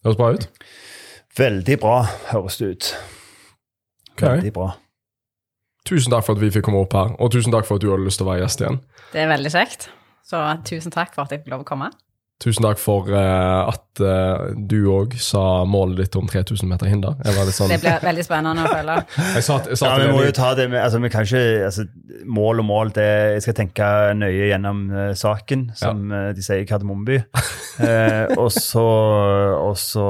Det høres bra ut. Veldig bra, høres det ut. Okay. Veldig bra. Tusen takk for at vi fikk komme opp her, og tusen takk for at du hadde lyst til å være gjest igjen. Det er veldig kjekt. Så tusen takk for at jeg fikk lov å komme. Tusen takk for uh, at uh, du òg sa målet ditt om 3000 meter hinder. Sånn Det blir veldig spennende å følge. Jeg sa, jeg sa Ja, vi må jo ta det med, altså vi kan ikke, altså Mål og mål, det, jeg skal tenke nøye gjennom uh, saken, som eh, de sier i Kardemommeby. og, så, og så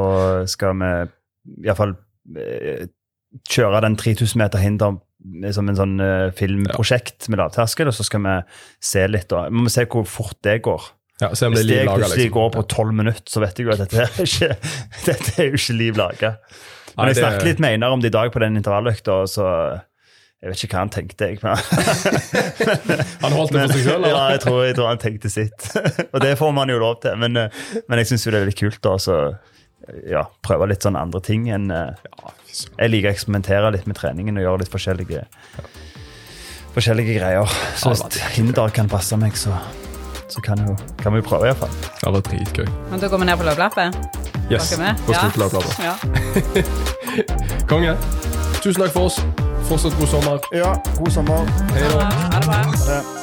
skal vi iallfall uh, kjøre den 3000 meter hinder som en sånn filmprosjekt med lavterskel, og så skal vi se litt. da. Vi må se hvor fort det går. Ja, Hvis det laga, plutselig liksom. går på tolv minutter, så vet jeg jo at dette er, ikke, dette er jo ikke liv laga. Nei, Men jeg snakket litt med Einar om det i dag på den intervalløkta, så Jeg vet ikke hva han tenkte, jeg. Men, Han holdt det for seg selv, ja, jeg tror, jeg tror han tenkte sitt. og det får man jo lov til. Men, eh, men jeg syns det er veldig kult da, så ja, prøve litt sånn andre ting enn eh, Jeg liker å eksperimentere litt med treningen og gjøre litt forskjellige forskjellige greier. Så hvis hinder kan passe meg, så, så kan, jo, kan vi prøve, iallfall. Det var dritgøy. Men da går vi ned på løvlappet? Yes, på sluttlaget. Ja. Konge. Tusen takk for oss. Fortsatt god sommer. Ja, god sommer. Hei da. Ha det bra.